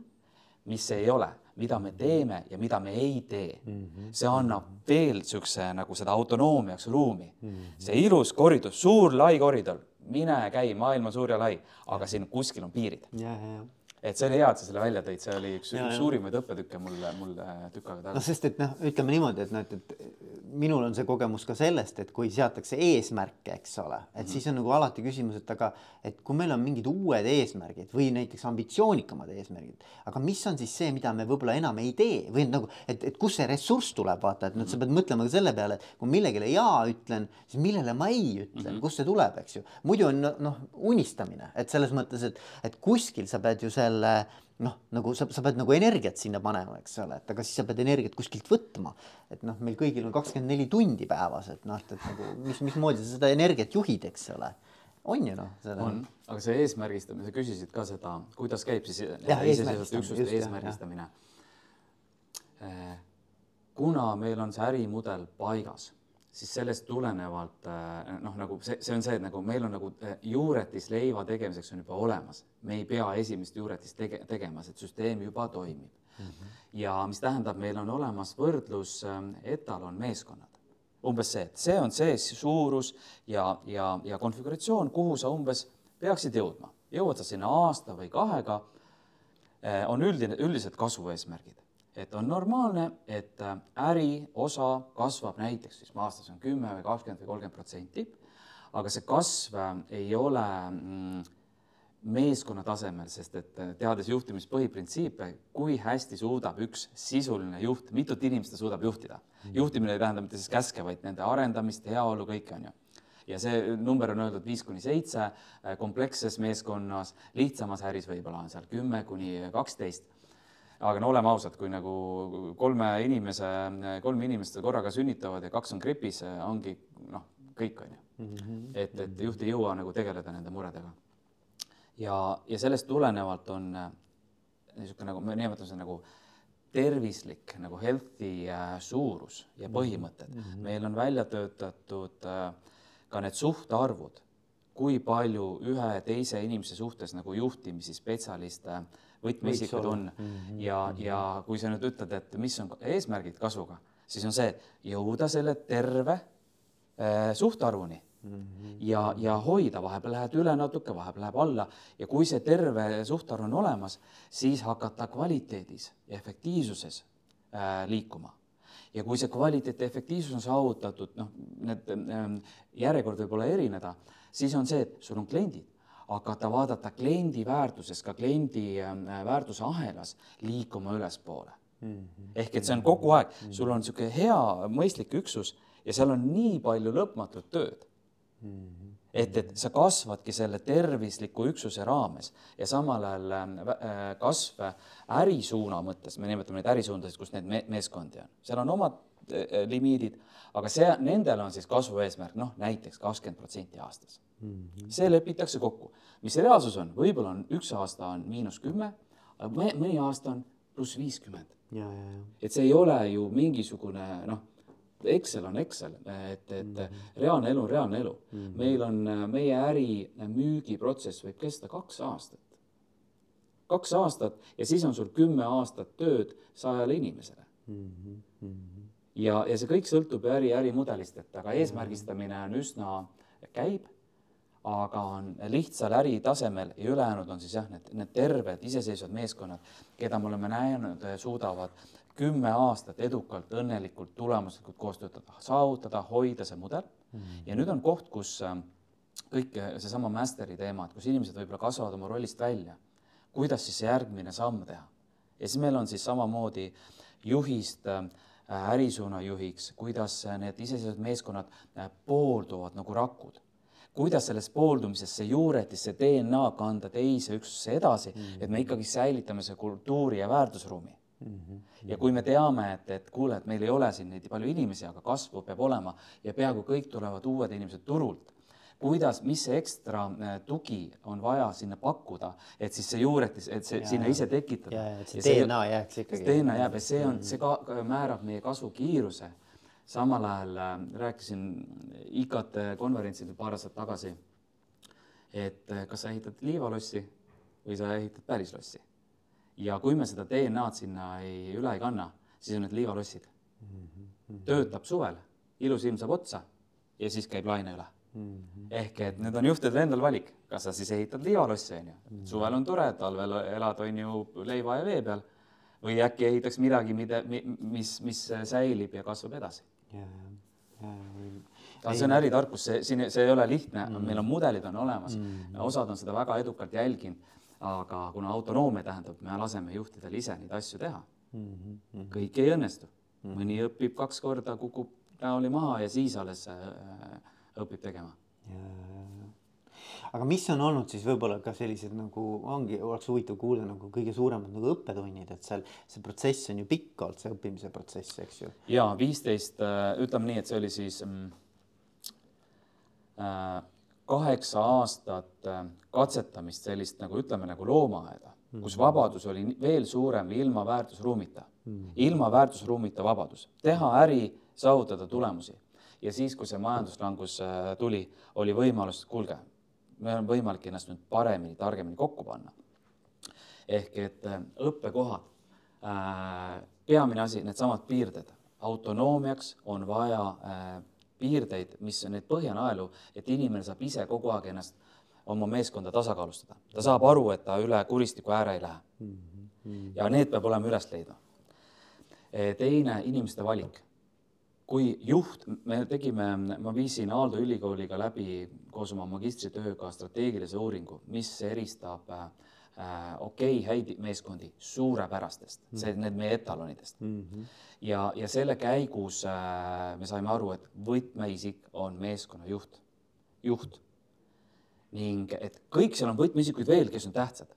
mis see ei ole, mida me teeme ja mida me ei tee mm. -hmm. see annab veel niisuguse nagu seda autonoomiaks ruumi mm. -hmm. see ilus koridor, suur lai koridor, mine käi, maailm on suur ja lai, aga siin kuskil on piirid. ja, ja, ja et see oli hea, et sa selle välja tõid, see oli üks, üks suurimaid õppetükke mul, mul tükk aega tagasi. noh, sest et noh, ütleme niimoodi, et noh, et, et minul on see kogemus ka sellest, et kui seatakse eesmärke, eks ole, et mm -hmm. siis on nagu alati küsimus, et aga et kui meil on mingid uued eesmärgid või näiteks ambitsioonikamad eesmärgid, aga mis on siis see, mida me võib-olla enam ei tee või nagu, et, et kust see ressurss tuleb, vaata, et noh, sa pead mõtlema ka selle peale, kui millegile jaa ütlen, siis millele ma ei ütle mm, -hmm. kust see tuleb, eks ju. muidu on noh, unistamine, et selles mõttes, et, et kuskil sa pead ju selle jälle noh, nagu sa, sa pead nagu energiat sinna panema, eks ole, et aga siis sa pead energiat kuskilt võtma. et noh, meil kõigil on kakskümmend neli tundi päevas, et noh, et nagu mis, mismoodi sa seda energiat juhid, eks ole. on ju noh. on, aga see eesmärgistamine, sa küsisid ka seda, kuidas käib siis iseseisvate üksuste eesmärgistamine. Äh, kuna meil on see ärimudel paigas siis sellest tulenevalt äh, noh, nagu see, see on see, et nagu meil on nagu äh, juuretis leiva tegemiseks on juba olemas, me ei pea esimest juuretist tege-, tegema, see süsteem juba toimib mm. -hmm. ja mis tähendab, meil on olemas võrdlus ähm, etalon meeskonnad. umbes see, et see on see suurus ja, ja, ja konfiguratsioon, kuhu sa umbes peaksid jõudma. jõuad sa sinna aasta või kahega, äh, on üldine, üldised kasvueesmärgid et on normaalne, et äh, äri osa kasvab näiteks siis aastas on kümme või kakskümmend või kolmkümmend protsenti, aga see kasv äh, ei ole mm, meeskonna tasemel, sest et äh, teades juhtimispõhiprintsiipe, kui hästi suudab üks sisuline juht, mitut inimest ta suudab juhtida. Mhm. juhtimine ei tähenda mitte siis käske, vaid nende arendamist, heaolu, kõike on ju ja see number on öeldud viis kuni seitse, kompleksses meeskonnas, lihtsamas äris võib-olla on seal kümme kuni kaksteist aga no oleme ausad, kui nagu kolme inimese, kolm inimest korraga sünnitavad ja kaks on gripis, ongi noh, kõik on ju. Mhm. et, et juht ei jõua nagu tegeleda nende muredega. ja, ja sellest tulenevalt on niisugune nagu me nimetame seda nagu tervislik nagu healthy äh, suurus ja mhm. põhimõtted mm. -hmm. meil on välja töötatud äh, ka need suhtarvud, kui palju ühe teise inimese suhtes nagu juhtimisi spetsialiste äh, võtmeisikud on. Mm -hmm. ja, ja kui sa nüüd ütled, et mis on eesmärgid kasvuga, siis on see jõuda selle terve äh, suhtarvuni. Mm -hmm. ja, ja hoida, vahepeal lähed üle natuke, vahepeal läheb alla. Ja kui see terve suhtarv on olemas, siis hakata kvaliteedis ja efektiivsuses äh, liikuma. Ja kui see kvaliteet ja efektiivsus on saavutatud, noh, need äh, järjekord võib olla erineda, siis on see, et sul on kliendid hakata vaadata kliendi väärtuses, ka kliendi äh, väärtusahelas liikuma ülespoole mm. -hmm. ehk et see on kogu aeg, sul on niisugune hea mõistlik üksus ja seal on nii palju lõpmatut tööd mm. -hmm. et, et sa kasvadki selle tervisliku üksuse raames ja samal ajal äh, kasv ärisuuna mõttes, me nimetame neid ärisuundasid, kus neid me meeskondi on, seal on omad äh, limiidid, aga see, nendel on siis kasvu eesmärk, noh näiteks kakskümmend protsenti aastas mm. -hmm. see lepitakse kokku mis reaalsus on, võib-olla on üks aasta on miinus kümme, aga mõni aasta on pluss viiskümmend. et see ei ole ju mingisugune noh, Excel on Excel, et, et mm -hmm. reaalne elu on reaalne elu mm. -hmm. meil on, meie äri müügiprotsess võib kesta kaks aastat. kaks aastat ja siis on sul kümme aastat tööd sajale inimesele mm. -hmm. Ja, ja see kõik sõltub äri, ärimudelist, et aga eesmärgistamine on üsna, käib aga on lihtsal äritasemel ja ülejäänud on siis jah, need, need terved iseseisvad meeskonnad, keda me oleme näinud, suudavad kümme aastat edukalt, õnnelikult, tulemuslikult koos töötada, saavutada, hoida see mudel mm. -hmm. ja nüüd on koht, kus äh, kõik seesama master'i teema, et kus inimesed võib-olla kasvavad oma rollist välja, kuidas siis see järgmine samm teha. ja siis meil on siis samamoodi juhist äh, ärisuuna juhiks, kuidas need iseseisvad meeskonnad äh, poolduvad nagu rakud kuidas selles pooldumises see juuretis, see DNA kanda teise üksusesse edasi mm, -hmm. et me ikkagi säilitame see kultuuri ja väärtusruumi mm. -hmm. ja kui me teame, et, et kuule, et meil ei ole siin neid palju inimesi, aga kasvu peab olema ja peaaegu kõik tulevad uued inimesed turult, kuidas, mis ekstra äh, tugi on vaja sinna pakkuda, et siis see juuretis, et see ja, sinna ise tekitada. see, DNA jääks ikkagi. DNA jääb ja see on, see ka määrab meie kasvu kiiruse samal ajal äh, rääkisin IKT konverentsil paar aastat tagasi, et äh, kas sa ehitad liivalossi või sa ehitad päris lossi. ja kui me seda DNA-d sinna ei, üle ei kanna, siis on need liivalossid mm. -hmm. töötab suvel, ilus ilm saab otsa ja siis käib laine üle mm. -hmm. ehk et need on juhtide endal valik, kas sa siis ehitad liivalossi, on ju, mhm. suvel on tore, talvel elad, on ju, leiva ja vee peal või äkki ehitaks midagi, mida, mis, mis säilib ja kasvab edasi ja see on äritarkus, see siin, see ei ole lihtne mm., meil on mudelid on olemas mm., osad on seda väga edukalt jälginud, aga kuna autonoomia tähendab, me laseme juhtidel ise neid asju teha mm. -hmm. kõik ei õnnestu mm, -hmm. mõni õpib kaks korda, kukub näoli maha ja siis alles äh, õpib tegema. aga mis on olnud siis võib-olla ka sellised nagu ongi, oleks huvitav kuulda nagu kõige suuremad nagu õppetunnid, et seal see protsess on ju pikk olnud, see õppimise protsess, eks ju. ja viisteist, ütleme nii, et see oli siis mm, äh, kaheksa aastat äh, katsetamist, sellist nagu ütleme nagu loomaaeda mm, kus vabadus oli veel suurem ilma väärtusruumita. Mm, ilma väärtusruumita vabadus, teha äri, saavutada tulemusi ja siis, kui see majanduslangus äh, tuli, oli võimalus, kuulge, meil on võimalik ennast nüüd paremini, targemini kokku panna. ehk et äh, õppekohad, äh, peamine asi, needsamad piirded, autonoomiaks on vaja piirdeid, mis on need põhjanaelu, et inimene saab ise kogu aeg ennast, oma meeskonda tasakaalustada. ta saab aru, et ta üle kuristiku ääre ei lähe. ja need peab olema üles leidma. teine, inimeste valik kui juht, me tegime, ma viisin Aalto ülikooliga läbi koos oma magistritööga strateegilise uuringu, mis eristab äh, okei okay, häid meeskondi suurepärastest mm, -hmm. see, need meie etalonidest mm. -hmm. ja, ja selle käigus äh, me saime aru, et võtmeisik on meeskonna juht, juht. ning et kõik seal on võtmeisikuid veel, kes on tähtsad,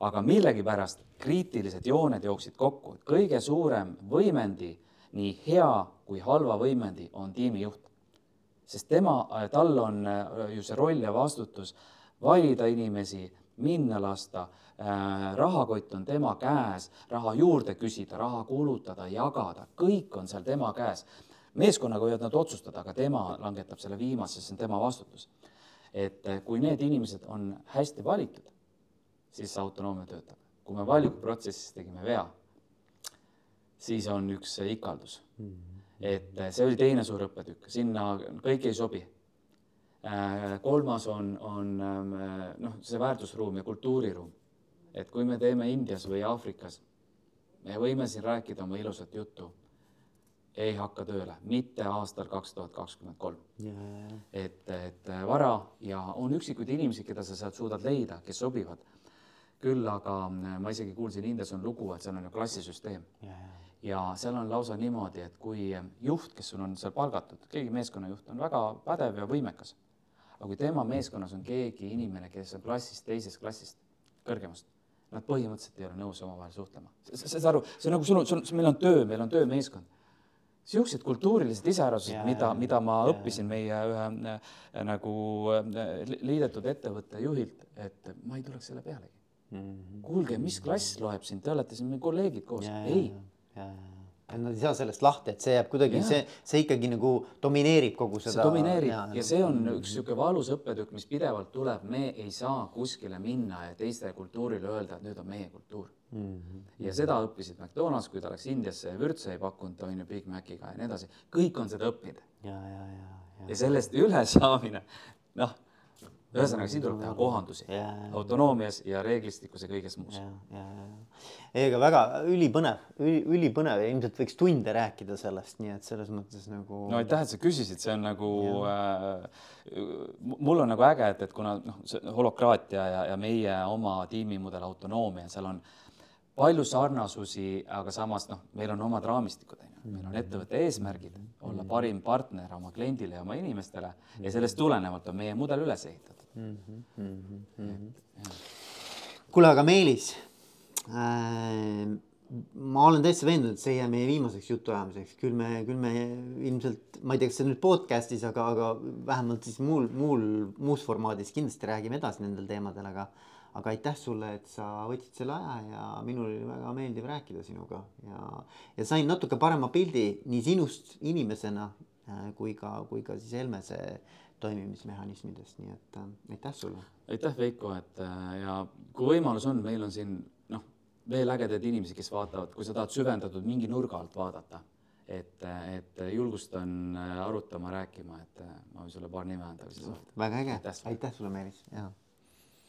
aga millegipärast kriitilised jooned jooksid kokku, kõige suurem võimendi nii hea kui halva võimendi on tiimijuht. sest tema, tal on äh, ju see roll ja vastutus valida inimesi, minna lasta äh,, rahakott on tema käes, raha juurde küsida, raha kulutada, jagada, kõik on seal tema käes. meeskonnaga võivad nad otsustada, aga tema langetab selle viimase, see on tema vastutus. et äh, kui need inimesed on hästi valitud, siis autonoomia töötab. kui me valikuprotsessis tegime vea siis on üks ikaldus mm. -hmm. Et see oli teine suur õppetükk, sinna kõik ei sobi. Eh, kolmas on, on eh, noh, see väärtusruum ja kultuuriruum. et kui me teeme Indias või Aafrikas, me võime siin rääkida oma ilusat juttu, ei hakka tööle, mitte aastal kaks tuhat kakskümmend kolm. et, et vara ja on üksikuid inimesi, keda sa sealt suudad leida, kes sobivad. küll aga ma isegi kuulsin, Indias on lugu, et seal on ju klassisüsteem yeah ja seal on lausa niimoodi, et kui juht, kes sul on seal palgatud, keegi meeskonnajuht on väga pädev ja võimekas, aga kui tema meeskonnas on keegi inimene, kes on klassist, teisest klassist, kõrgemast, nad põhimõtteliselt ei ole nõus omavahel suhtlema. saad aru, see on nagu sul, sul, meil on töö, meil on töömeeskond. niisugused kultuurilised iseärasused, mida, mida ma ja, õppisin meie ühe äh, nagu äh, liidetud ettevõtte juhilt, et ma ei tuleks selle pealegi mm. -hmm. kuulge, mis klass loeb siin, te olete siin kolleegid koos, ei ja, ja nad ei saa sellest lahti, et see jääb kuidagi, see, see ikkagi nagu domineerib kogu seda. see domineerib ja, ja see on üks niisugune valus õppetükk, mis pidevalt tuleb, me ei saa kuskile minna ja teistele kultuurile öelda, et nüüd on meie kultuur mm. -hmm. ja seda õppisid McDonalds, kui ta läks Indiasse ja vürtse ei pakkunud, on ju Big Maciga ja nii edasi, kõik on seda õppinud. ja, ja, ja, ja. ja sellest ülesaamine, noh ühesõnaga, siin tuleb teha kohandusi yeah. autonoomias ja reeglistikus ja kõiges muus. Aga väga ülipõnev, üli, ülipõnev ja ilmselt võiks tunde rääkida sellest, nii et selles mõttes nagu. no aitäh, et sa küsisid, see on nagu äh,, mul on nagu äge, et, et kuna noh, see holokraatia ja, ja meie oma tiimimudel autonoomia, seal on palju sarnasusi, aga samas noh, meil on omad raamistikud, on ju, meil on ettevõtte eesmärgid, olla parim partner oma kliendile ja oma inimestele ja sellest tulenevalt on meie mudel üles ehitatud mm. -hmm, mm -hmm. kuule, aga Meelis äh,. ma olen täitsa veendunud, et see ei jää meie viimaseks jutuajamiseks, küll me, küll me ilmselt, ma ei tea, kas see nüüd podcast'is, aga, aga vähemalt siis muul, muul, muus formaadis kindlasti räägime edasi nendel teemadel, aga aga aitäh sulle, et sa võtsid selle aja ja minul oli väga meeldiv rääkida sinuga ja, ja sain natuke parema pildi nii sinust inimesena äh, kui ka, kui ka siis Helmese toimimismehhanismidest, nii et äh, aitäh sulle. aitäh, Veiko, et äh, ja kui võimalus on, meil on siin noh, veel ägedaid inimesi, kes vaatavad, kui sa tahad süvendatud mingi nurga alt vaadata, et, et julgustan äh, arutama, rääkima, et ma võin sulle paar nime anda, soovid. väga äge, aitäh sulle, Meelis, jaa